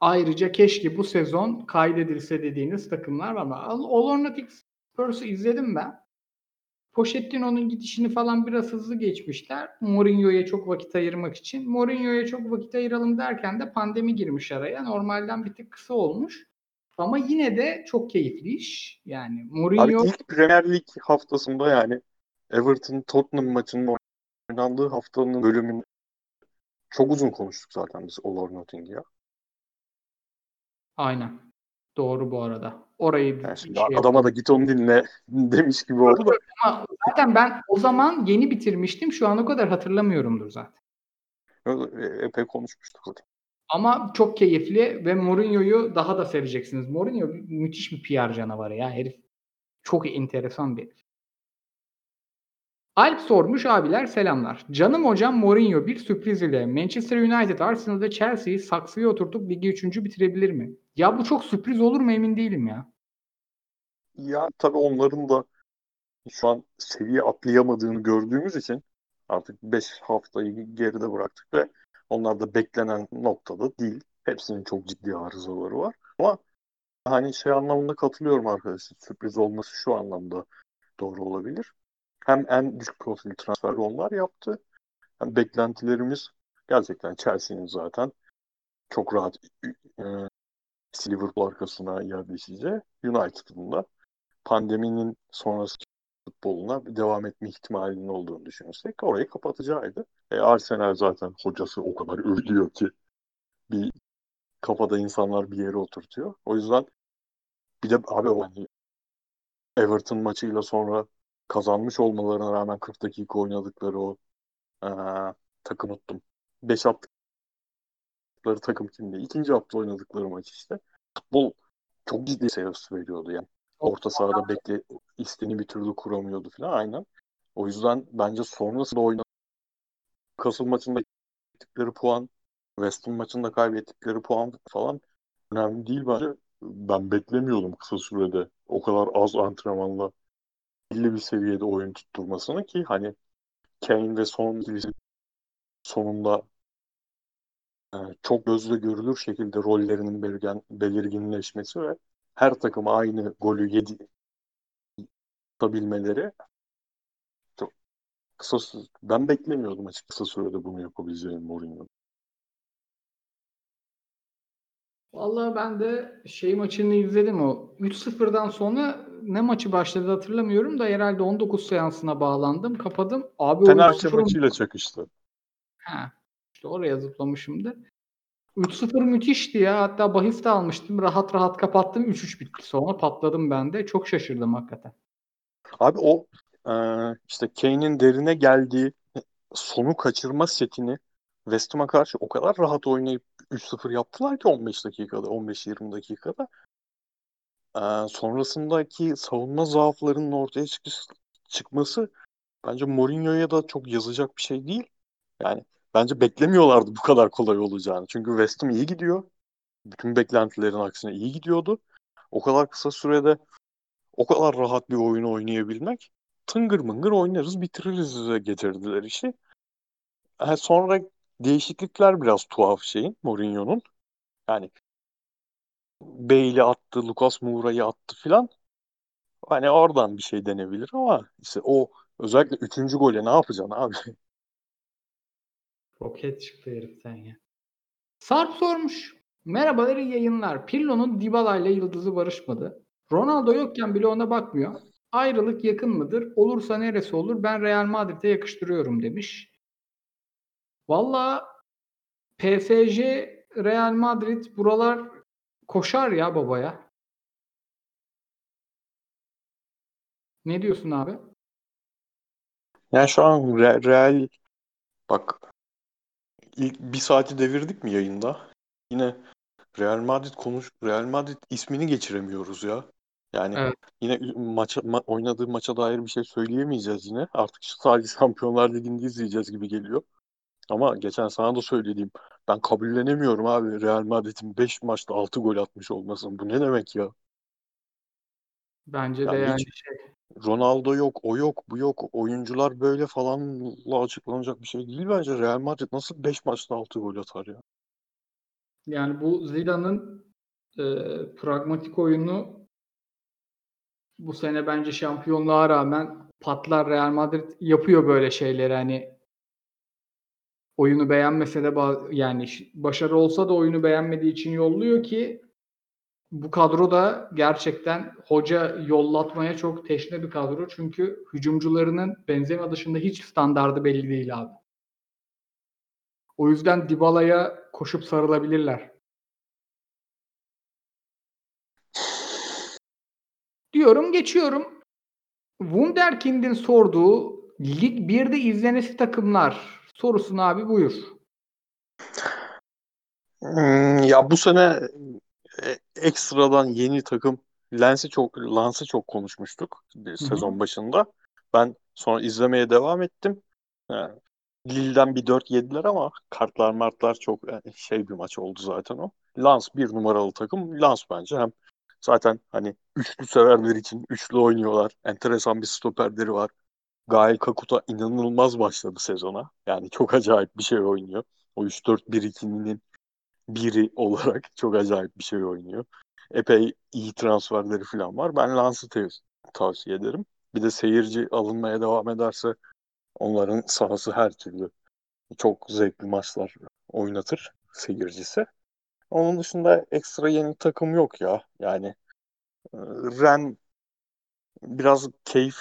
Ayrıca keşke bu sezon kaydedilse dediğiniz takımlar var mı? All or Spurs'u izledim ben. Pochettino'nun gidişini falan biraz hızlı geçmişler. Mourinho'ya çok vakit ayırmak için. Mourinho'ya çok vakit ayıralım derken de pandemi girmiş araya. Normalden bir tık kısa olmuş. Ama yine de çok keyifli iş. Yani Abi Mourinho ilk Premier Lig haftasında yani Everton Tottenham maçının oynandığı haftanın bölümünü çok uzun konuştuk zaten biz All or Nothing ya. Aynen. Doğru bu arada. Orayı Yani şimdi şey adama da git onu dinle demiş gibi oldu da. Ama zaten ben o zaman yeni bitirmiştim. Şu an o kadar hatırlamıyorumdur zaten. E, Epey konuşmuştuk zaten. Ama çok keyifli ve Mourinho'yu daha da seveceksiniz. Mourinho müthiş bir PR canavarı ya herif. Çok enteresan bir herif. Alp sormuş abiler selamlar. Canım hocam Mourinho bir sürpriz ile Manchester United Arsenal'da Chelsea'yi saksıya oturtup ligi 3. bitirebilir mi? Ya bu çok sürpriz olur mu emin değilim ya. Ya tabii onların da şu an seviye atlayamadığını gördüğümüz için artık 5 haftayı geride bıraktık ve onlar da beklenen noktada değil. Hepsinin çok ciddi arızaları var. Ama hani şey anlamında katılıyorum arkadaşlar. Sürpriz olması şu anlamda doğru olabilir. Hem en düşük profil transferi onlar yaptı. Hem beklentilerimiz gerçekten Chelsea'nin zaten çok rahat e, Liverpool arkasına yerleşeceği. United'ın da pandeminin sonrası futboluna devam etme ihtimalinin olduğunu düşünürsek orayı kapatacağıydı. E, Arsenal zaten hocası o kadar ölüyor ki bir kafada insanlar bir yere oturtuyor. O yüzden bir de abi hani Everton maçıyla sonra kazanmış olmalarına rağmen 40 dakika oynadıkları o e, takım unuttum. 5 attıkları takım kimdi? İkinci hafta oynadıkları maç işte. Futbol çok ciddi seviyesi veriyordu yani. Orta sahada bekle istediğini bir türlü kuramıyordu falan aynen. O yüzden bence sonrasında oynanan Kasım maçında kaybettikleri puan, West Ham maçında kaybettikleri puan falan önemli değil bence. Ben beklemiyordum kısa sürede o kadar az antrenmanla belli bir seviyede oyun tutturmasını ki hani Kane ve Son sonunda çok gözle görülür şekilde rollerinin belirgen, belirginleşmesi ve her takıma aynı golü yedi tutabilmeleri çok kısa ben beklemiyordum açık kısa sürede bunu yapabileceğini Mourinho. Vallahi ben de şey maçını izledim o. 3-0'dan sonra ne maçı başladı hatırlamıyorum da herhalde 19 seansına bağlandım. Kapadım. Abi Fenerbahçe 3-0 maçıyla çakıştı. Ha, işte oraya zıplamışımdır. 3-0 müthişti ya. Hatta bahis de almıştım. Rahat rahat kapattım. 3-3 bitti. Sonra patladım ben de. Çok şaşırdım hakikaten. Abi o e, işte Kane'in derine geldiği sonu kaçırma setini West Ham'a karşı o kadar rahat oynayıp 3-0 yaptılar ki 15 dakikada, 15-20 dakikada. Ee, sonrasındaki savunma zaaflarının ortaya çıkması bence Mourinho'ya da çok yazacak bir şey değil. Yani bence beklemiyorlardı bu kadar kolay olacağını. Çünkü West Ham iyi gidiyor. Bütün beklentilerin aksine iyi gidiyordu. O kadar kısa sürede o kadar rahat bir oyun oynayabilmek tıngır mıngır oynarız bitiririz getirdiler işi. Yani sonra değişiklikler biraz tuhaf şeyin Mourinho'nun. Yani Bale'i attı, Lucas Moura'yı attı filan. Hani oradan bir şey denebilir ama işte o özellikle üçüncü gole ne yapacaksın abi? Roket çıktı heriften ya. Sarp sormuş. Merhabalar iyi yayınlar. Pirlo'nun Dybala ile yıldızı barışmadı. Ronaldo yokken bile ona bakmıyor. Ayrılık yakın mıdır? Olursa neresi olur? Ben Real Madrid'e yakıştırıyorum demiş. Valla PSG, Real Madrid buralar koşar ya babaya. Ne diyorsun abi? Yani şu an Re- Real bak ilk bir saati devirdik mi yayında? Yine Real Madrid konuş Real Madrid ismini geçiremiyoruz ya. Yani Evet. yine maça ma- oynadığı maça dair bir şey söyleyemeyeceğiz yine. Artık sadece Şampiyonlar Ligi'nde izleyeceğiz gibi geliyor. Ama geçen sana da söylediğim ben kabullenemiyorum abi Real Madrid'in 5 maçta 6 gol atmış olmasını. Bu ne demek ya? Bence de Yani yani hiç şey. Ronaldo yok, o yok, bu yok. Oyuncular böyle falanla açıklanacak bir şey değil bence. Real Madrid nasıl 5 maçta 6 gol atar ya? Yani bu Zidane'ın e, pragmatik oyunu bu sene bence şampiyonluğa rağmen patlar Real Madrid yapıyor böyle şeyleri hani oyunu beğenmese de yani başarı olsa da oyunu beğenmediği için yolluyor ki bu kadro da gerçekten hoca yollatmaya çok teşne bir kadro. Çünkü hücumcularının Benzema dışında hiç standardı belli değil abi. O yüzden Dybala'ya koşup sarılabilirler. Diyorum geçiyorum. Wunderkind'in sorduğu Lig 1'de izlenesi takımlar sorusunu abi buyur. Hmm, ya bu sene e, ekstradan yeni takım Lens'i çok Lens'i çok konuşmuştuk bir sezon başında. Ben sonra izlemeye devam ettim. Yani Lille'den bir 4 yediler ama kartlar martlar çok yani şey bir maç oldu zaten o. Lens bir numaralı takım. Lens bence hem zaten hani üçlü severler için üçlü oynuyorlar. Enteresan bir stoperleri var. Gael Kakuta inanılmaz başladı sezona. Yani çok acayip bir şey oynuyor. O 3-4-1-2'nin biri olarak çok acayip bir şey oynuyor. Epey iyi transferleri falan var. Ben te- tavsiye ederim. Bir de seyirci alınmaya devam ederse onların sahası her türlü çok zevkli maçlar oynatır seyircisi. Onun dışında ekstra yeni takım yok ya. Yani e, Ren biraz keyif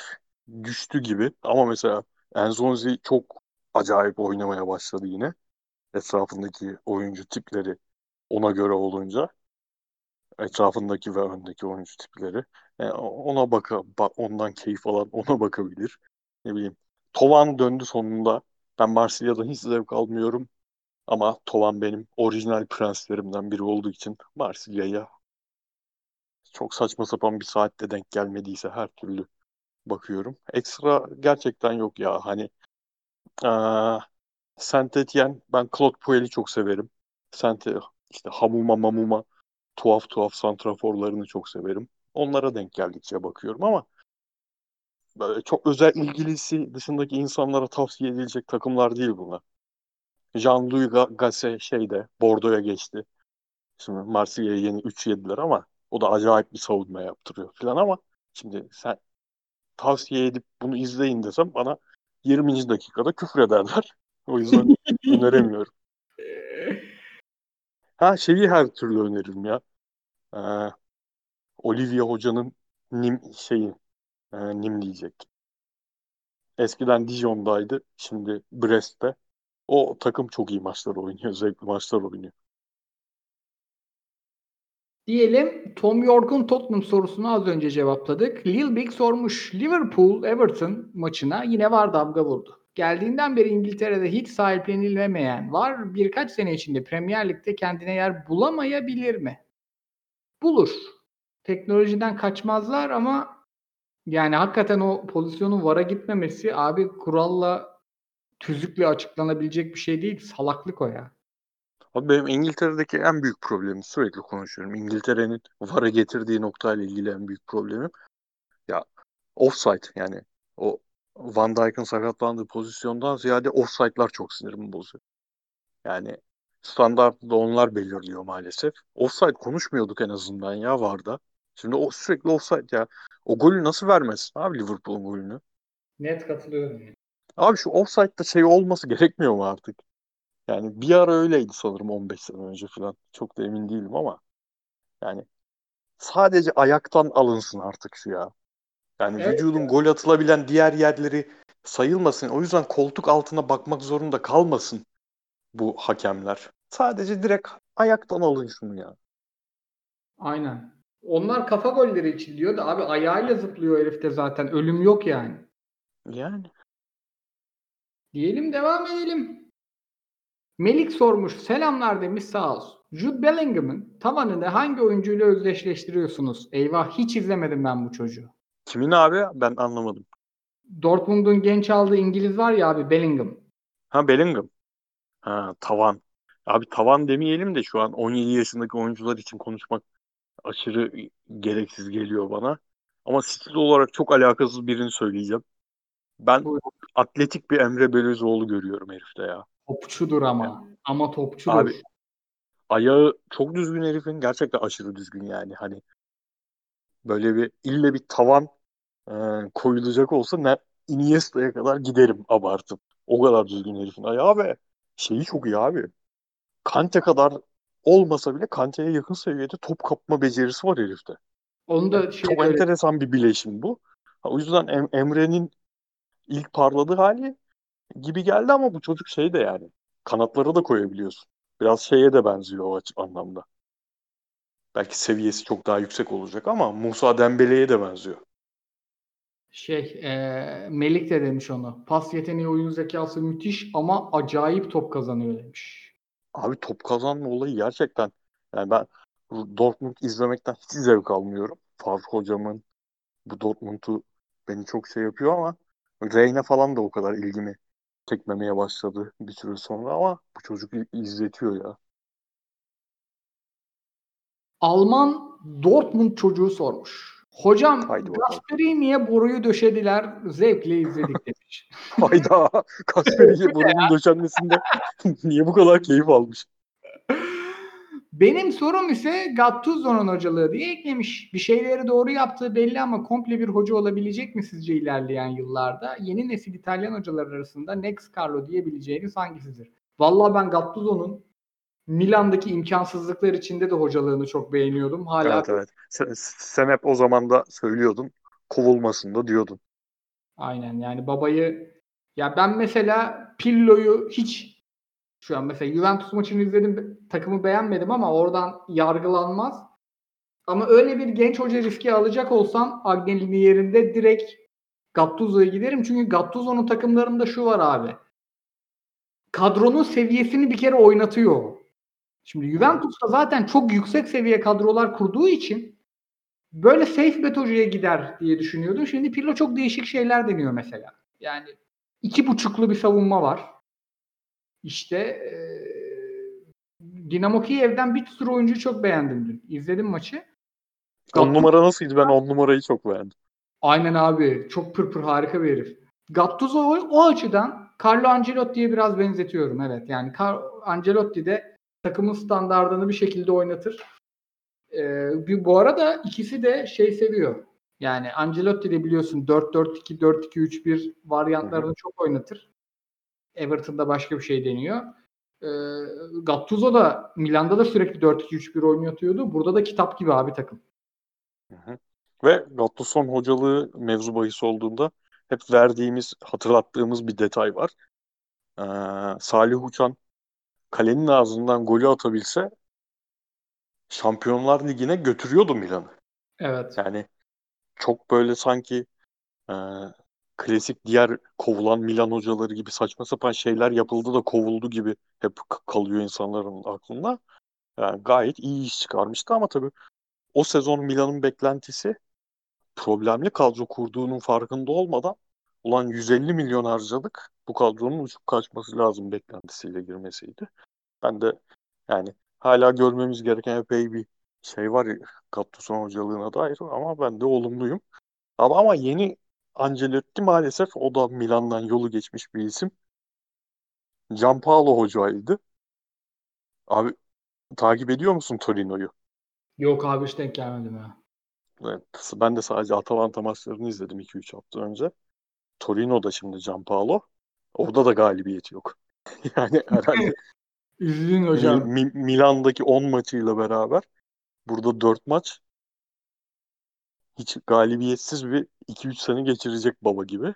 düştü gibi ama mesela Enzonzi çok acayip oynamaya başladı yine. Etrafındaki oyuncu tipleri ona göre olunca etrafındaki ve öndeki oyuncu tipleri yani ona baka ba- ondan keyif alan ona bakabilir. Ne bileyim. Tovan döndü sonunda. Ben Marsilya'dan hiç zevk almıyorum. Ama Tovan benim orijinal prenslerimden biri olduğu için Marsilya'ya çok saçma sapan bir saatte denk gelmediyse her türlü bakıyorum. Ekstra gerçekten yok ya. Hani aa, Saint Etienne ben Claude Puel'i çok severim. Saint işte Hamuma Mamuma tuhaf tuhaf santraforlarını çok severim. Onlara denk geldikçe bakıyorum ama böyle çok özel ilgilisi dışındaki insanlara tavsiye edilecek takımlar değil bunlar. Jean-Louis Ga- Gasset şeyde Bordeaux'a geçti. Şimdi Marsilya'ya yeni 3 yediler ama o da acayip bir savunma yaptırıyor falan ama şimdi sen tavsiye edip bunu izleyin desem bana 20. dakikada küfür ederler. O yüzden öneremiyorum. Ha şeyi her türlü öneririm ya. Ee, Olivia Hoca'nın Nim şeyi e, Nim diyecektim. Eskiden Dijon'daydı. Şimdi Brest'te. O takım çok iyi maçlar oynuyor. Zevkli maçlar oynuyor. Diyelim Tom York'un Tottenham sorusunu az önce cevapladık. Lil Big sormuş. Liverpool Everton maçına yine var damga vurdu. Geldiğinden beri İngiltere'de hiç sahiplenilmeyen var. Birkaç sene içinde Premier Lig'de kendine yer bulamayabilir mi? Bulur. Teknolojiden kaçmazlar ama yani hakikaten o pozisyonun VAR'a gitmemesi abi kuralla tüzükle açıklanabilecek bir şey değil. Salaklık o ya. Abi benim İngiltere'deki en büyük problemim sürekli konuşuyorum. İngiltere'nin VAR'a getirdiği noktayla ilgili en büyük problemim ya offside yani o Van Dijk'ın sakatlandığı pozisyondan ziyade offside'lar çok sinirimi bozuyor. Yani standartı da onlar belirliyor maalesef. Offside konuşmuyorduk en azından ya VAR'da. Şimdi o sürekli offside ya. O golü nasıl vermesin abi Liverpool'un golünü? Net katılıyorum. Abi şu offside'da şey olması gerekmiyor mu artık? Yani bir ara öyleydi sanırım 15 sene önce falan. Çok da emin değilim ama yani sadece ayaktan alınsın artık şu ya. Yani Evet vücudun gol atılabilen diğer yerleri sayılmasın. O yüzden koltuk altına bakmak zorunda kalmasın bu hakemler. Sadece direkt ayaktan alın şunu ya. Aynen. Onlar kafa golleri için diyor da abi ayağıyla zıplıyor herifte zaten. Ölüm yok yani. Yani. Diyelim devam edelim. Melik sormuş. Selamlar demiş sağ olsun. Jude Bellingham'ın tavanını hangi oyuncuyla özdeşleştiriyorsunuz? Eyvah hiç izlemedim ben bu çocuğu. Kimin abi? Ben anlamadım. Dortmund'un genç aldığı İngiliz var ya abi Bellingham. Ha Bellingham. Ha tavan. Abi tavan demeyelim de şu an 17 yaşındaki oyuncular için konuşmak aşırı gereksiz geliyor bana. Ama stil olarak çok alakasız birini söyleyeceğim. Ben Buyurun. atletik bir Emre Belözoğlu görüyorum herifte ya. Topçudur ama. Ama topçudur. Abi ayağı çok düzgün herifin. Gerçekten aşırı düzgün yani. Hani böyle bir ille bir tavan e, koyulacak olsa ne Iniesta'ya kadar giderim abartıp. O kadar düzgün herifin ayağı ve şeyi çok iyi abi. Kante kadar olmasa bile Kante'ye yakın seviyede top kapma becerisi var herifte. Onu da şey Çok öyle- enteresan bir bileşim bu. Ha, o yüzden Em- Emre'nin ilk parladığı hali gibi geldi ama bu çocuk şey de yani kanatları da koyabiliyorsun. Biraz şeye de benziyor o anlamda. Belki seviyesi çok daha yüksek olacak ama Musa Dembele'ye de benziyor. Şey e, Melik de demiş onu. Pas yeteneği oyun zekası müthiş ama acayip top kazanıyor demiş. Abi top kazanma olayı gerçekten yani ben Dortmund izlemekten hiç zevk almıyorum. Favre hocamın bu Dortmund'u beni çok şey yapıyor ama Reyna falan da o kadar ilgimi çekmemeye başladı bir süre sonra ama bu çocuk izletiyor ya. Alman Dortmund çocuğu sormuş. Hocam. Gasperini'ye boruyu döşediler. Zevkle izledik demiş. Hayda Kasperi'ye burunun döşenmesinde niye bu kadar keyif almış? Benim sorum ise Gattuso'nun hocalığı diye eklemiş. Bir şeyleri doğru yaptığı belli ama komple bir hoca olabilecek mi sizce ilerleyen yıllarda? Yeni nesil İtalyan hocalar arasında Next Carlo diyebileceğiniz hangisidir? Vallahi ben Gattuso'nun Milan'daki imkansızlıklar içinde de hocalığını çok beğeniyordum. Hala Evet evet. Sen, sen hep o zaman da söylüyordun. Kovulmasın da diyordun. Aynen yani babayı ya ben mesela Pirlo'yu hiç şu an mesela Juventus maçını izledim takımı beğenmedim ama oradan yargılanmaz. Ama öyle bir genç hoca riski alacak olsam Agnelli'nin yerinde direkt Gattuso'ya giderim. Çünkü Gattuso'nun takımlarında şu var abi. Kadronun seviyesini bir kere oynatıyor. Şimdi Juventus'ta zaten çok yüksek seviye kadrolar kurduğu için böyle safe bet hocaya gider diye düşünüyordum. Şimdi Pirlo çok değişik şeyler deniyor mesela. Yani iki buçuklu bir savunma var. İşte eee Dinamo Kiev'den bir sürü oyuncuyu çok beğendim dün. İzledim maçı. On numara nasıldı? Ben on numarayı çok beğendim. Aynen abi. Çok pırpır harika bir herif. Gattuso o, o açıdan Carlo Ancelotti'ye biraz benzetiyorum. Evet yani Car- Ancelotti de takımın standartını bir şekilde oynatır. Ee, bir, bu arada ikisi de şey seviyor. Yani Ancelotti de biliyorsun 4-4-2, 4-2-3-1 varyantlarını çok oynatır. Everton'da başka bir şey deniyor. Ee, Gattuso da Milan'da da sürekli 4-2-3-1 oynatıyordu. Burada da kitap gibi abi takım. Hı hı. Ve Gattuso'nun hocalığı mevzu bahis olduğunda hep verdiğimiz, hatırlattığımız bir detay var. Ee, Salih Uçan kalenin ağzından golü atabilse Şampiyonlar Ligi'ne götürüyordu Milan'ı. Evet. Yani çok böyle sanki e, klasik diğer kovulan Milan hocaları gibi saçma sapan şeyler yapıldı da kovuldu gibi hep kalıyor insanların aklında. Yani gayet iyi iş çıkarmıştı ama tabii o sezon Milan'ın beklentisi problemli kadro kurduğunun farkında olmadan ulan 150 milyon harcadık. Bu kadronun uçup kaçması lazım beklentisiyle girmesiydi. Ben de yani hala görmemiz gereken epey bir şey var Gattuso'nun hocalığına dair ama ben de olumluyum. Ama, ama yeni Ancelotti maalesef o da Milan'dan yolu geçmiş bir isim. Gianpaolo hocaydı. Abi takip ediyor musun Torino'yu? Yok abi hiç denk gelmedim ya. Evet, ben de sadece Atalanta maçlarını izledim 2-3 hafta önce. Torino'da şimdi Gianpaolo. Orada da galibiyet yok. yani herhalde Üzgün hocam. Mi- Milan'daki 10 maçıyla beraber burada 4 maç hiç galibiyetsiz bir 2-3 sene geçirecek baba gibi.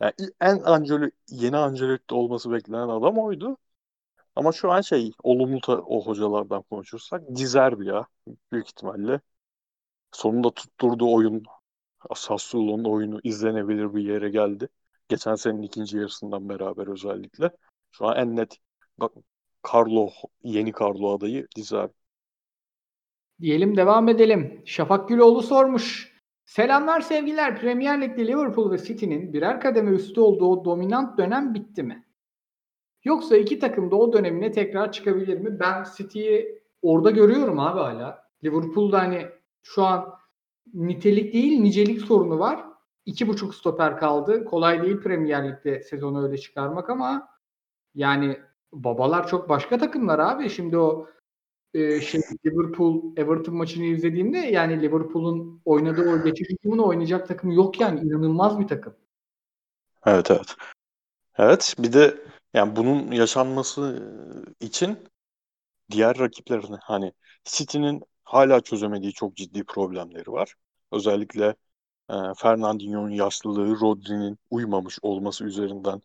Yani en Angelo, yeni Ancelotti olması beklenen adam oydu. Ama şu an şey olumlu ta- o hocalardan konuşursak Dizerbi ya büyük ihtimalle. Sonunda tutturduğu oyun Sassuolo'nun oyunu izlenebilir bir yere geldi. Geçen senenin ikinci yarısından beraber özellikle. Şu an en net Carlo yeni Carlo adayı Dizerbi. Diyelim devam edelim. Şafak Güloğlu sormuş. Selamlar sevgiler. Premier Lig'de Liverpool ve City'nin birer kademe üstü olduğu o dominant dönem bitti mi? Yoksa iki takım da o dönemine tekrar çıkabilir mi? Ben City'yi orada görüyorum abi hala. Liverpool'da hani şu an nitelik değil nicelik sorunu var. İki buçuk stoper kaldı. Kolay değil Premier Lig'de sezonu öyle çıkarmak ama yani babalar çok başka takımlar abi. Şimdi o e, şey Liverpool Everton maçını izlediğimde yani Liverpool'un oynadığı o geçiş hücumunu oynayacak takım yok yani inanılmaz bir takım. Evet evet. Evet bir de yani bunun yaşanması için diğer rakiplerini hani City'nin hala çözemediği çok ciddi problemleri var. Özellikle e, Fernandinho'nun yaşlılığı, Rodri'nin uymamış olması üzerinden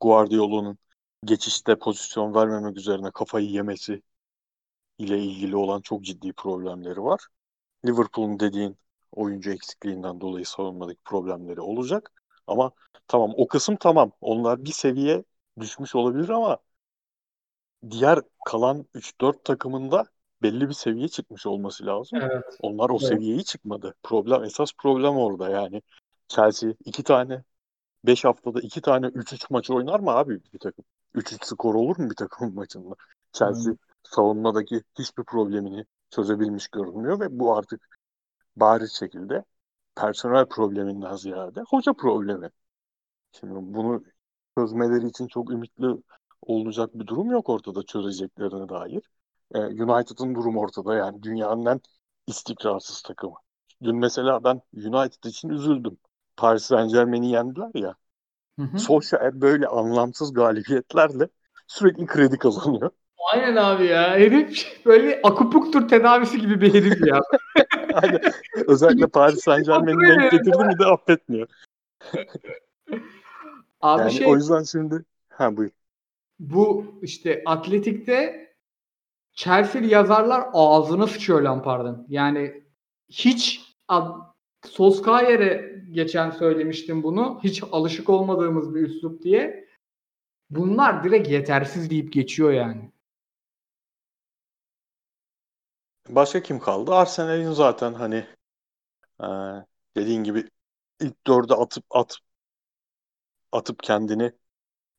Guardiola'nın geçişte pozisyon vermemek üzerine kafayı yemesi ile ilgili olan çok ciddi problemleri var. Liverpool'un dediğin oyuncu eksikliğinden dolayı savunmadaki problemleri olacak. Ama tamam o kısım tamam. Onlar bir seviye düşmüş olabilir ama diğer kalan 3-4 takımında belli bir seviye çıkmış olması lazım. Evet. Onlar o Evet. seviyeyi çıkmadı. Problem esas problem orada yani. Chelsea iki tane 5 haftada iki tane 3-3 maç oynar mı abi bir takım? 3-3 skor olur mu bir takımın maçında? Chelsea Aynen. savunmadaki hiçbir problemini çözebilmiş görünmüyor ve bu artık bariz şekilde personel probleminden ziyade hoca problemi. Şimdi bunu çözmeleri için çok ümitli olacak bir durum yok ortada çözeceklerine dair. Ee, United'ın durum ortada yani dünyanın en istikrarsız takımı. Dün mesela ben United için üzüldüm. Paris Saint Germain'i yendiler ya. Hı hı. Solskjaer böyle anlamsız galibiyetlerle sürekli kredi kazanıyor. Aynen abi ya. Herif böyle akupunktur tedavisi gibi bir herif ya. Yani özellikle Paris Saint Germain'i denk getirdi mi de affetmiyor. Abi Yani şey o yüzden şimdi ha buyur. bu işte Atletik'te Chelsea'li yazarlar ağzına sıçıyor Lampard'ın. Yani hiç Solskjaer'e geçen söylemiştim bunu. Hiç alışık olmadığımız bir üslup diye. Bunlar direkt yetersiz deyip geçiyor yani. Başka kim kaldı? Arsenal'in zaten hani e, dediğin gibi ilk dörde atıp at atıp kendini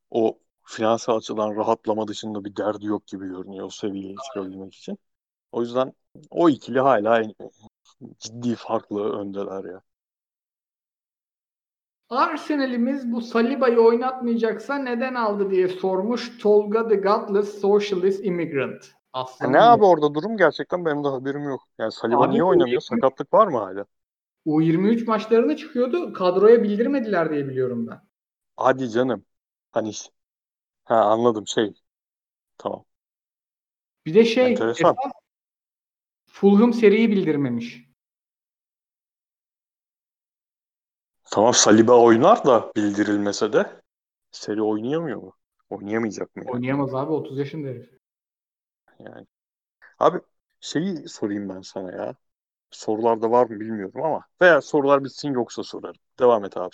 o finansal açıdan rahatlama dışında bir derdi yok gibi görünüyor o seviyeye çıkabilmek için. O yüzden o ikili hala ciddi farklı öndeler ya. Arsenal'imiz bu Saliba'yı oynatmayacaksa neden aldı diye sormuş Tolga the Godless Socialist Immigrant. Aslanım ne abi orada durum gerçekten benim de haberim yok. Yani Saliba Abi niye oynamıyor? yirmi- Sakatlık var mı hala? U23 maçlarına çıkıyordu. Kadroya bildirmediler diye biliyorum ben. Hadi canım. Hani ha anladım şey. Tamam. Bir de şey Enteresan. esas Fulham seriyi bildirmemiş. Tamam Saliba oynar da bildirilmese de seri oynayamıyor mu? Oynayamayacak mı yani? Oynayamaz abi 30 yaşında herif. Yani. Abi şeyi sorayım ben sana ya. Sorularda var mı bilmiyorum ama. Veya sorular bitsin yoksa sorarım. Devam et abi.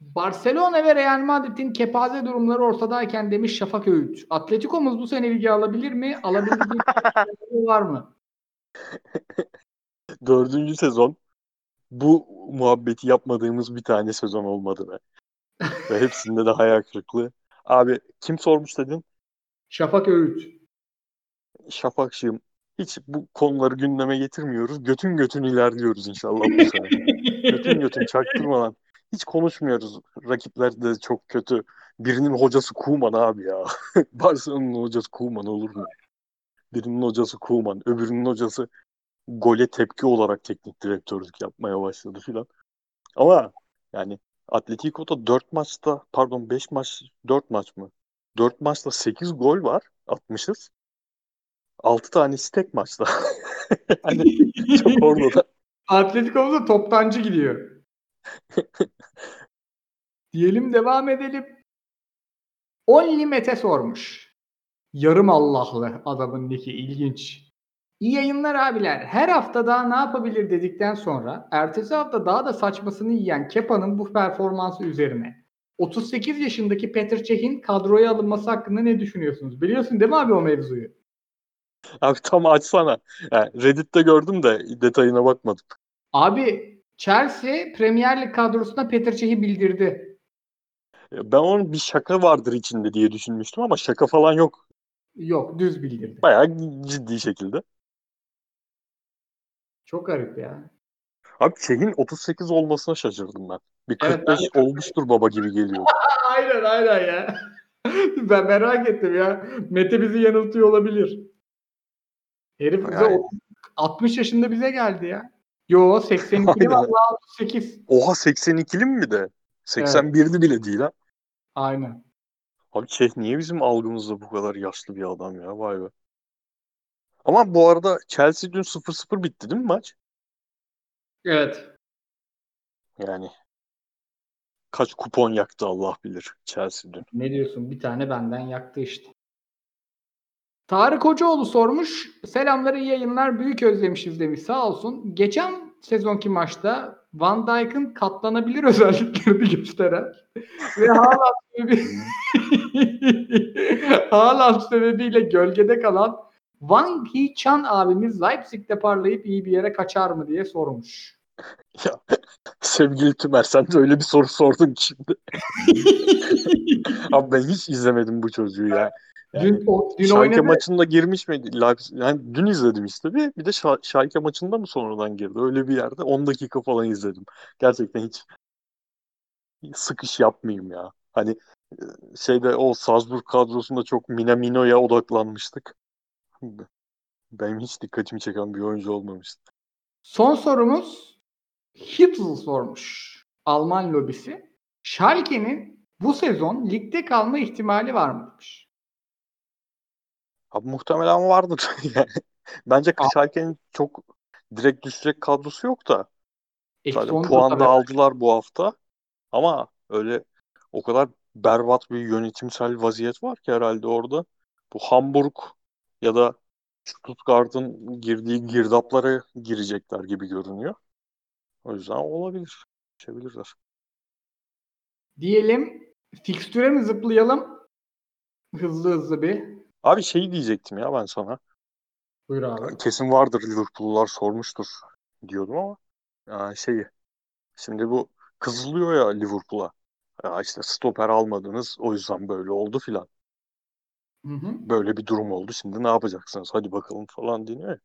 Barcelona ve Real Madrid'in kepaze durumları ortadayken demiş Şafak Öğüt. Atletico'muz bu sene ligi alabilir mi? Alabildiği var mı? Dördüncü sezon bu muhabbeti yapmadığımız bir tane sezon olmadı be. Ve hepsinde de hayal kırıklığı. Abi kim sormuş dedin? Şafak Öğüt. Şafakşığım hiç bu konuları gündeme getirmiyoruz. Götün götün ilerliyoruz inşallah bu sene. götün götün çaktırmadan. Hiç konuşmuyoruz. Rakipler de çok kötü. Birinin hocası Kuman abi ya. Barcelona'nın hocası Kuman olur mu? Birinin hocası Kuman, öbürünün hocası gole tepki olarak teknik direktörlük yapmaya başladı filan. Ama yani Atletico'da 4 maçta pardon 5 maç 4 maç mı? 4 maçta 8 gol var atmışız. 6 tanesi tek maçta. hani çok orada da. Atletico'muz da toptancı gidiyor. Diyelim devam edelim. Only Mete sormuş. Yarım Allah'lı adamın niki ilginç. İyi yayınlar abiler. Her hafta daha ne yapabilir dedikten sonra ertesi hafta daha da saçmasını yiyen Kepa'nın bu performansı üzerine 38 yaşındaki Petr Cech'in kadroya alınması hakkında ne düşünüyorsunuz? Biliyorsun değil mi abi o mevzuyu? Abi tam açsana. Yani Reddit'te gördüm de detayına bakmadım. Abi Chelsea Premier Lig kadrosuna Petr Cech'i bildirdi. Ben onun bir şaka vardır içinde diye düşünmüştüm ama şaka falan yok. Yok düz bildirdi. Bayağı ciddi şekilde. Çok garip ya. Abi Çeh'in 38 olmasına şaşırdım ben. Bir Evet, 45 ben de- olmuştur baba gibi geliyor. aynen aynen ya. ben merak ettim ya. Mete bizi yanıltıyor olabilir. Herif bize Yani. o- 60 yaşında bize geldi ya. Yo 82 Aynen. vallahi 38. Oha 82'li mi bir de? 81'li bile değil ha. Aynen. Abi Çeh niye bizim algımızda bu kadar yaşlı bir adam ya? Vay be. Ama bu arada Chelsea dün 0-0 bitti değil mi maç? Evet. Yani kaç kupon yaktı Allah bilir Chelsea dün. Ne diyorsun? Bir tane benden yaktı işte. Tarık Hocaoğlu sormuş. Selamlar iyi yayınlar. Büyük özlemişiz demiş. Sağ olsun. Geçen sezonki maçta Van Dijk'ın katlanabilir özelliklerini gösteren ve Haaland sebebi Haaland sebebiyle gölgede kalan Wang Hee-chan abimiz Leipzig'te parlayıp iyi bir yere kaçar mı diye sormuş. Ya, sevgili Tümer sen de öyle bir soru sordun şimdi. Abi ben hiç izlemedim bu çocuğu ya. Dün o, dün Schalke oynadı. maçında girmiş miydi? Yani dün izledim işte bir. Bir de Şa- Schalke maçında mı sonradan girdi? Öyle bir yerde 10 dakika falan izledim. Gerçekten hiç sıkış yapmayayım ya. Hani e, şeyde o Salzburg kadrosunda çok Minamino'ya odaklanmıştık. Benim hiç dikkatimi çeken bir oyuncu olmamıştı. Son sorumuz Hitl sormuş. Alman lobisi. Schalke'nin bu sezon ligde kalma ihtimali var mı demiş. Abi muhtemelen vardır. yani. Bence Schalke'nin çok direkt düşecek kadrosu yok da. Zaten on puan da aldılar bu hafta. Ama öyle o kadar berbat bir yönetimsel vaziyet var ki herhalde orada. Bu Hamburg ya da Stuttgart'ın girdiği girdaplara girecekler gibi görünüyor. O yüzden olabilir. Geçebilirler. Diyelim fikstüre mi zıplayalım? Hızlı hızlı bir. Abi şey diyecektim ya ben sana. Buyur abi. Kesin vardır Liverpool'lular sormuştur diyordum ama yani şeyi şimdi bu kızılıyor ya Liverpool'a. Ya işte stoper almadınız o yüzden böyle oldu filan. Hı hı. Böyle bir durum oldu. Şimdi ne yapacaksınız? Hadi bakalım falan deniyor ya.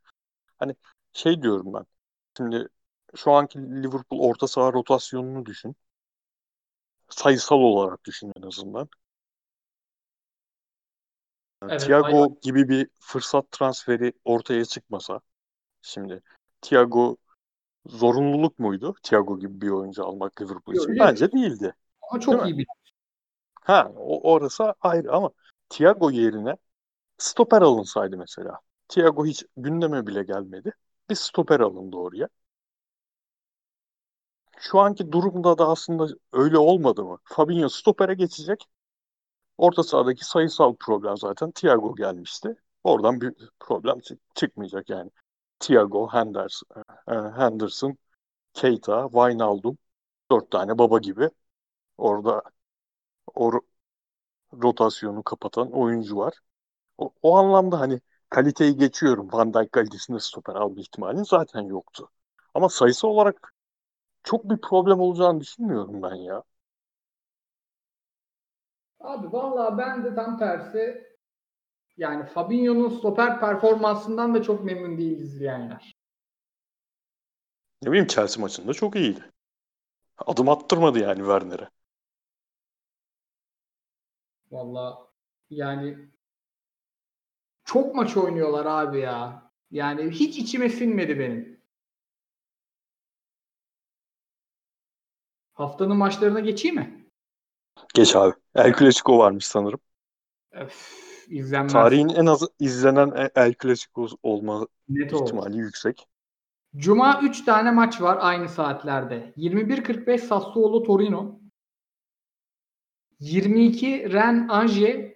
Hani şey diyorum ben. Şimdi şu anki Liverpool orta saha rotasyonunu düşün. Sayısal olarak düşün en azından. Yani Evet, Thiago aynen. gibi bir fırsat transferi ortaya çıkmasa şimdi Thiago zorunluluk muydu? Thiago gibi bir oyuncu almak Liverpool için. Bence değildi. Ama çok Değil mi? iyi bir. Ha, o, orası ayrı ama Thiago yerine stoper alınsaydı mesela. Thiago hiç gündeme bile gelmedi. Bir stoper alındı oraya. Şu anki durumda da aslında öyle olmadı mı? Fabinho stopere geçecek. Orta sahadaki sayısal problem zaten Thiago gelmişti. Oradan bir problem çık- çıkmayacak yani. Thiago, Henderson, e, Henderson, Keita, Wijnaldum. Dört tane baba gibi. Orada o ro- rotasyonu kapatan oyuncu var. O, o anlamda hani kaliteyi geçiyorum. Van Dijk kalitesinde stoper alma ihtimalin zaten yoktu. Ama sayısı olarak çok bir problem olacağını düşünmüyorum ben ya. Abi vallahi ben de tam tersi yani Fabinho'nun stoper performansından da çok memnun değiliz izleyenler. Ne bileyim Chelsea maçında çok iyiydi. Adım attırmadı yani Werner'e. Vallahi yani çok maç oynuyorlar abi ya. Yani hiç içime sinmedi benim. Haftanın maçlarına geçeyim mi? Geç abi. El Clasico varmış sanırım. Öf, izlenmez. Tarihin en az izlenen E- El Clasico olma Net olur. ihtimali yüksek. Cuma 3 tane maç var aynı saatlerde. 21.45 Sassuolo Torino. 22 Ren Angers.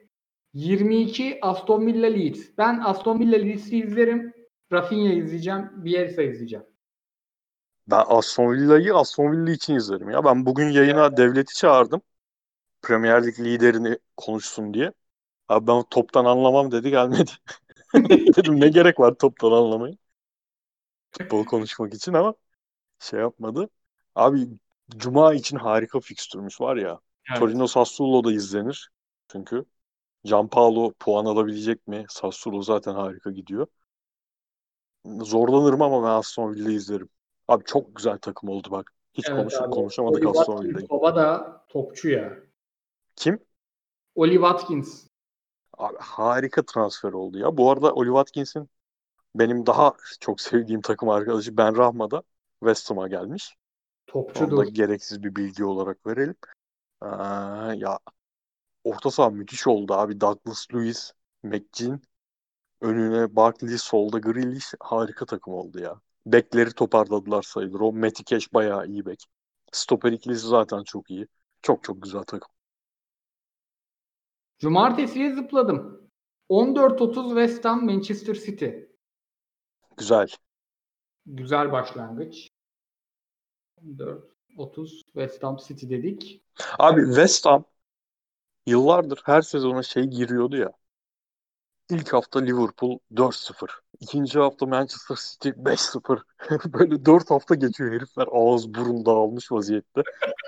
22 Aston Villa Leeds. Ben Aston Villa Leeds'i izlerim. Rafinha izleyeceğim. Bielsa izleyeceğim. Ben Aston Villa'yı Aston Villa için izlerim ya. Ben bugün yayına devleti çağırdım. Premier Lig liderini konuşsun diye. Abi ben toptan anlamam dedi gelmedi. Dedim ne gerek var toptan anlamayı. Futbol konuşmak için ama şey yapmadı. Abi Cuma için harika fikstürmüş var ya. Torino Sassuolo da izlenir. Çünkü Gianpaolo puan alabilecek mi? Sassuolo zaten harika gidiyor. Zorlanırım ama ben Aston Villa'yı izlerim. Abi çok güzel takım oldu bak. Hiç Evet konuşup abi, konuşamadık Aston Villa'yı. Baba da topçu ya. Kim? Oli Watkins. Abi harika transfer oldu ya. Bu arada Oli Watkins'in benim daha çok sevdiğim takım arkadaşı Ben Rahma da West Ham'a gelmiş. Onu da Topçudur. gereksiz bir bilgi olarak verelim. Ee, ya orta saha müthiş oldu abi. Douglas Lewis, McGinn, önüne Barkley, solda Grealish harika takım oldu ya. Bekleri toparladılar sayılır. O Matty Cash bayağı iyi bek. Stoper ikilisi zaten çok iyi. Çok çok güzel takım. Cumartesiye zıpladım. 14.30 West Ham Manchester City. Güzel. Güzel başlangıç. 14.30 West Ham City dedik. Abi West Ham yıllardır her sezona şey giriyordu ya. İlk hafta Liverpool 4-0. İkinci hafta Manchester City 5-0. Böyle 4 hafta geçiyor herifler ağız burun dağılmış vaziyette.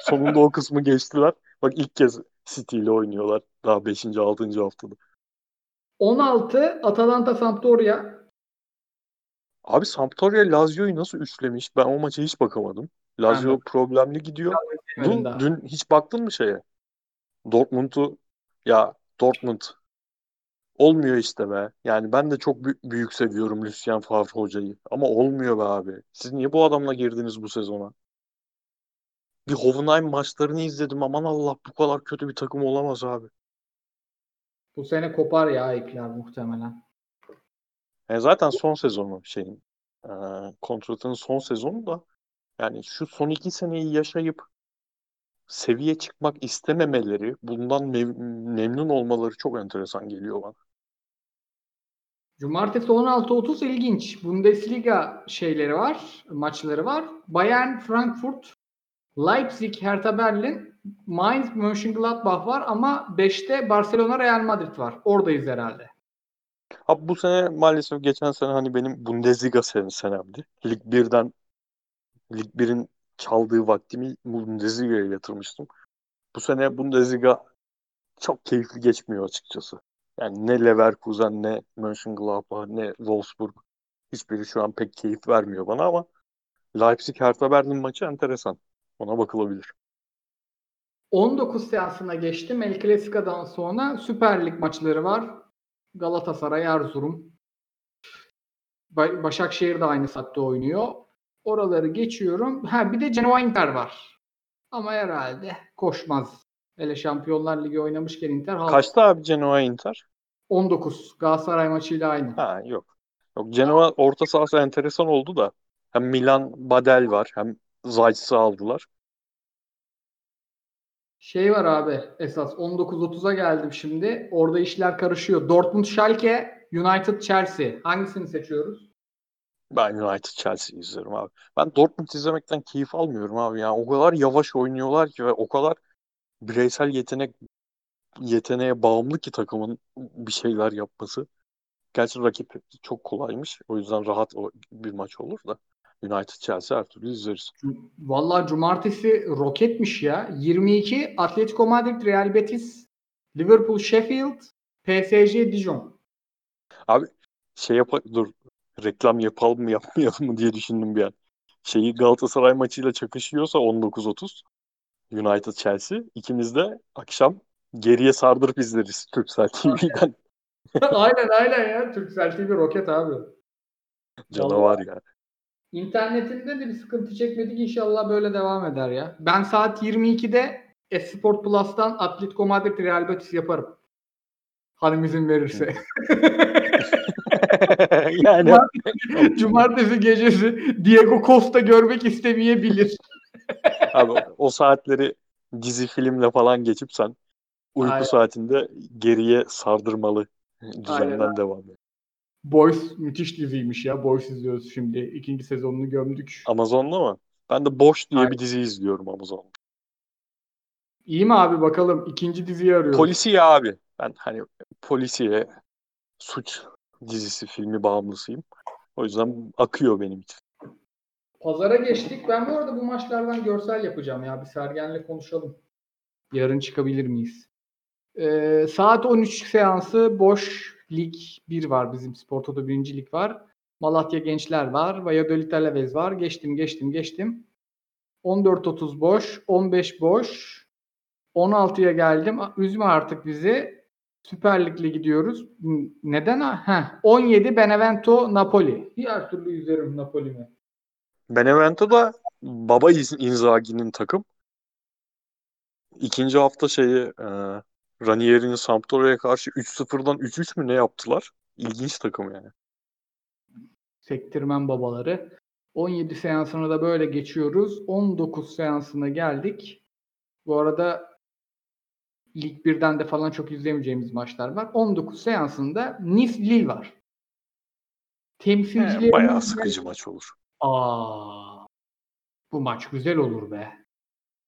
Sonunda o kısmı geçtiler. Bak ilk kez City ile oynuyorlar daha 5. 6. haftada. 16 Atalanta Sampdoria. Abi Sampdoria Lazio'yu nasıl üçlemiş? Ben o maça hiç bakamadım. Lazio Ben problemli gidiyor. Dün, daha. dün hiç baktın mı şeye? Dortmund'u ya Dortmund olmuyor işte be. Yani ben de çok bü- büyük seviyorum Lucien Favre hocayı. Ama olmuyor be abi. Siz niye bu adamla girdiniz bu sezona? Bir Hoffenheim maçlarını izledim. Aman Allah bu kadar kötü bir takım olamaz abi. Bu sene kopar ya Ekler muhtemelen. Yani zaten son sezonu şeyin e, kontratının son sezonu da yani şu son iki seneyi yaşayıp seviye çıkmak istememeleri, bundan mev- memnun olmaları çok enteresan geliyor bana. Cumartesi 16.30 ilginç. Bundesliga şeyleri var, maçları var. Bayern, Frankfurt, Leipzig, Hertha Berlin, Mainz, Mönchengladbach var ama 5'te Barcelona, Real Madrid var. Oradayız herhalde. Abi bu sene maalesef geçen sene hani benim Bundesliga sen senemdi. Lig 1'den Lig 1'in çaldığı vaktimi Bundesliga'ya yatırmıştım. Bu sene Bundesliga çok keyifli geçmiyor açıkçası. Yani ne Leverkusen ne Mönchengladbach ne Wolfsburg hiçbiri şu an pek keyif vermiyor bana ama Leipzig Hertha Berlin maçı enteresan. Ona bakılabilir. 19 seansına geçtim. El Clasico'dan sonra Süper Lig maçları var. Galatasaray, Erzurum. Ba- Başakşehir de aynı saatte oynuyor. Oraları geçiyorum. Ha bir de Genoa Inter var. Ama herhalde koşmaz. Hele Şampiyonlar Ligi oynamışken Inter halk- Kaçta abi Genoa Inter? 19. Galatasaray maçıyla aynı. Ha yok. Yok Genoa orta sahası enteresan oldu da hem Milan Badel var hem Zayt'sı aldılar. Şey var abi esas 19.30'a geldim şimdi. Orada işler karışıyor. Dortmund Schalke, United Chelsea. Hangisini seçiyoruz? Ben United Chelsea izlerim abi. Ben Dortmund izlemekten keyif almıyorum abi. Yani o kadar yavaş oynuyorlar ki ve o kadar bireysel yetenek yeteneğe bağımlı ki takımın bir şeyler yapması. Gerçi rakip çok kolaymış. O yüzden rahat bir maç olur da. United Chelsea her türlü izleriz. Vallahi cumartesi roketmiş ya. 22 Atletico Madrid, Real Betis, Liverpool, Sheffield, PSG, Dijon. Abi şey yap dur reklam yapalım mı yapmayalım mı diye düşündüm bir an. Şeyi Galatasaray maçıyla çakışıyorsa 19.30 United Chelsea ikimiz de akşam geriye sardırıp izleriz Türksel TV'den. aynen aynen ya. Turkcell TV roket abi. Canavar ya. İnternetinde de bir sıkıntı çekmedik. İnşallah böyle devam eder ya. Ben saat 22'de Esport Plus'tan Atletico Madrid Real Betis yaparım. Hanım izin verirse. yani Cumartesi gecesi Diego Costa görmek istemeyebilir. abi o saatleri dizi filmle falan geçip sen uyku Aynen. saatinde geriye sardırmalı Aynen düzenden devam et. Boys müthiş diziymiş ya. Boys izliyoruz şimdi. İkinci sezonunu gömdük. Amazon'da mı? Ben de Boş diye Aynen. bir dizi izliyorum Amazon'da. İyi mi abi bakalım. İkinci diziyi arıyoruz. Polisiye abi. Ben hani polisiye suç dizisi filmi bağımlısıyım. O yüzden akıyor benim için. Pazara geçtik. Ben bu arada bu maçlardan görsel yapacağım ya. Bir Sergen'le konuşalım. Yarın çıkabilir miyiz? Ee, saat 13 seansı boş lig 1 var bizim Sportoto 1. lig var. Malatya Gençler var. Valladolid Alaves var. Geçtim geçtim geçtim. 14.30 boş. 15 boş. 16'ya geldim. Üzme artık bizi. Süper Lig'le gidiyoruz. Neden? ha? 17 Benevento Napoli. Diğer türlü izlerim Napoli'mi. Benevento da baba Inzaghi'nin takım. İkinci hafta şeyi e, Ranieri'nin Sampdoria'ya karşı 3-0'dan 3-3 mü ne yaptılar? İlginç takım yani. Sektirmen babaları. 17 seansını da böyle geçiyoruz. 19 seansına geldik. Bu arada Lig 1'den de falan çok izlemeyeceğimiz maçlar var. 19 seansında Nice Lille var. Temsilcilerimiz E, bayağı sıkıcı maç olur. Aa, bu maç güzel olur be.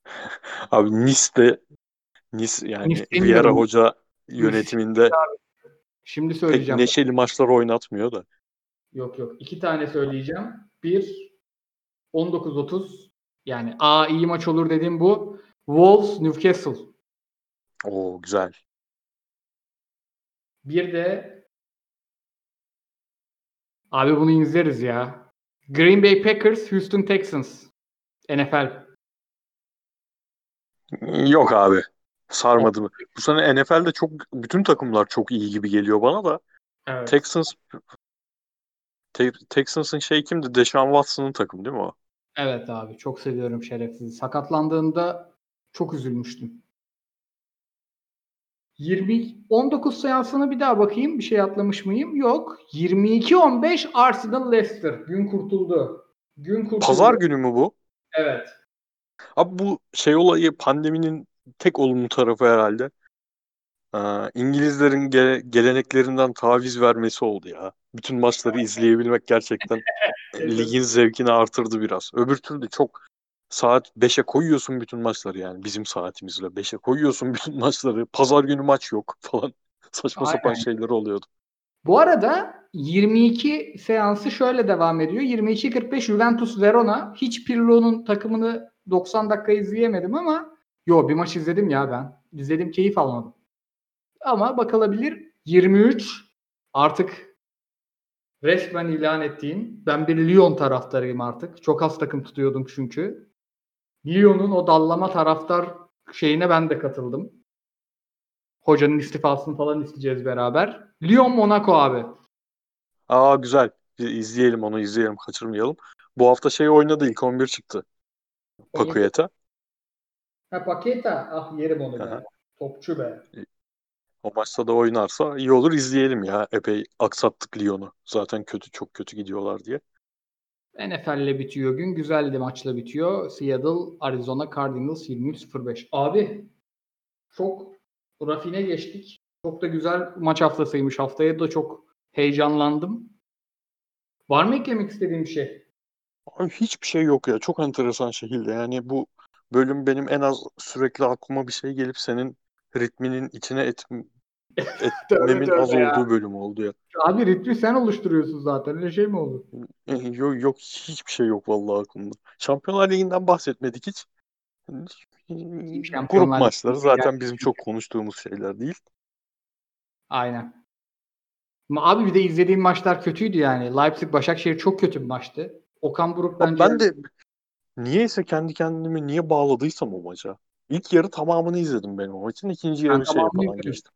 Abi Nice'de Nice yani Nice Vieira demiyorum. Hoca yönetiminde Şimdi pek söyleyeceğim. neşeli maçlar oynatmıyor da. Yok yok. İki tane söyleyeceğim. Bir 19-30 yani A iyi maç olur dediğim bu. Wolves Newcastle. Oo güzel. Bir de abi bunu izleriz ya. Green Bay Packers Houston Texans. NFL. Yok abi. Sarmadı mı? Bu sene NFL'de çok bütün takımlar çok iyi gibi geliyor bana da. Evet. Texans Te- Texans'ın şey kimdi? Deshaun Watson'ın takımı değil mi o? Evet abi çok seviyorum şerefsizi. Sakatlandığında çok üzülmüştüm. 20 19 seansına bir daha bakayım. Bir şey atlamış mıyım? Yok. 22-15 Arsenal Leicester. Gün kurtuldu. Gün kurtuldu. Pazar günü mü bu? Evet. Abi bu şey olayı pandeminin tek olumlu tarafı herhalde. Ee, İngilizlerin ge- geleneklerinden taviz vermesi oldu ya. Bütün maçları izleyebilmek gerçekten ligin zevkini artırdı biraz. Öbür türlü çok saat 5'e koyuyorsun bütün maçları yani bizim saatimizle 5'e koyuyorsun bütün maçları. Pazar günü maç yok falan. Saçma sapan Aynen. şeyler oluyordu. Bu arada 22 seansı şöyle devam ediyor. 22-45 Juventus Verona. Hiç Pirlo'nun takımını 90 dakika izleyemedim ama yo bir maç izledim ya ben. İzledim keyif almadım. Ama bakılabilir. 23 artık resmen ilan ettiğin ben bir Lyon taraftarıyım artık. Çok az takım tutuyordum çünkü. Lyon'un o dallama taraftar şeyine ben de katıldım. Hocanın istifasını falan isteyeceğiz beraber. Lyon Monaco abi. Aa güzel. Bir izleyelim onu izleyelim kaçırmayalım. Bu hafta şey oynadı ilk 11 çıktı. Pakuyeta. Ha Paketa. Ah yerim onu Aha. be. Topçu be. O maçta da oynarsa iyi olur izleyelim ya. Epey aksattık Lyon'u. Zaten kötü çok kötü gidiyorlar diye. NFL'le bitiyor gün. Güzel de maçla bitiyor. Seattle, Arizona Cardinals 23-05. Abi çok rafine geçtik. Çok da güzel maç haftasıymış. Haftaya da çok heyecanlandım. Var mı eklemek istediğim bir şey? Abi hiçbir şey yok ya. Çok enteresan şekilde. Yani bu bölüm benim en az sürekli aklıma bir şey gelip senin ritminin içine et, etmemin az ya. olduğu bölüm oldu ya. Abi ritmi sen oluşturuyorsun zaten. Öyle şey mi olur? Yok, yok hiçbir şey yok vallahi aklımda. Şampiyonlar Ligi'nden bahsetmedik hiç. Grup Şampiyonlar maçları Ligi zaten bizim çok konuştuğumuz şeyler değil. Aynen. Ama abi bir de izlediğim maçlar kötüydü yani. Leipzig Başakşehir çok kötü bir maçtı. Okan Buruk bence ben de niyeyse kendi kendimi niye bağladıysam o maça. İlk yarı tamamını izledim ben o maçın. İkinci yarı tamamını falan izledim. geçtim.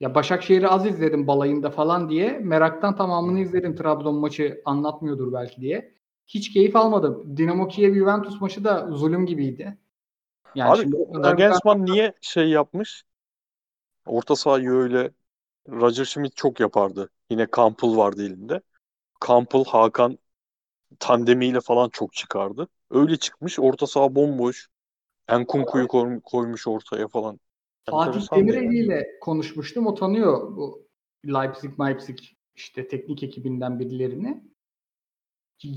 ya Başakşehir'i az izledim balayında falan diye. Meraktan tamamını izledim. Trabzon maçı anlatmıyordur belki diye. Hiç keyif almadım. Dinamo Kiev Juventus maçı da zulüm gibiydi. Yani Abi şimdi o kadar Nagelsmann niye şey yapmış? Orta sahayı öyle Roger Schmidt çok yapardı. Yine Kampl vardı elinde. Kampl, Hakan tandemiyle falan çok çıkardı. Öyle çıkmış. Orta saha bomboş. Enkunku'yu koy- koymuş ortaya falan. Fatih Enteresan yani. Demireli ile konuşmuştum. O tanıyor bu Leipzig, Leipzig işte teknik ekibinden birilerini.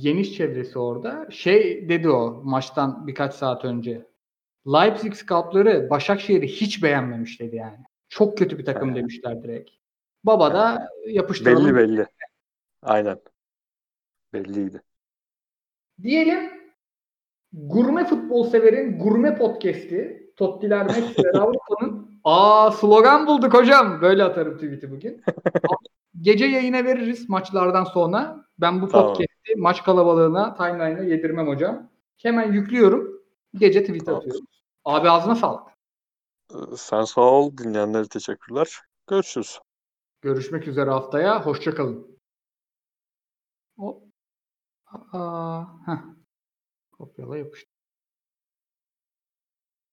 Geniş çevresi orada. Şey dedi o maçtan birkaç saat önce. Leipzig scoutları Başakşehir'i hiç beğenmemiş dedi yani. Çok kötü bir takım He. demişler direkt. Baba da yapıştıralım. Belli belli. Aynen. Belliydi. Diyelim gurme futbol severin gurme podcast'i Tottiler Messi'ler Avrupa'nın Aa slogan bulduk hocam. Böyle atarım tweet'i bugün. Gece yayına veririz maçlardan sonra. Ben bu Tamam. podcast'i maç kalabalığına, timeline'a yedirmem hocam. Hemen yüklüyorum. Gece tweet Tamam. atıyorum. Abi ağzına sağlık. Sen sağ ol. Dinleyenlere teşekkürler. Görüşürüz. Görüşmek üzere haftaya. Hoşçakalın. Hop. Aa, heh. Kopyala yapıştır.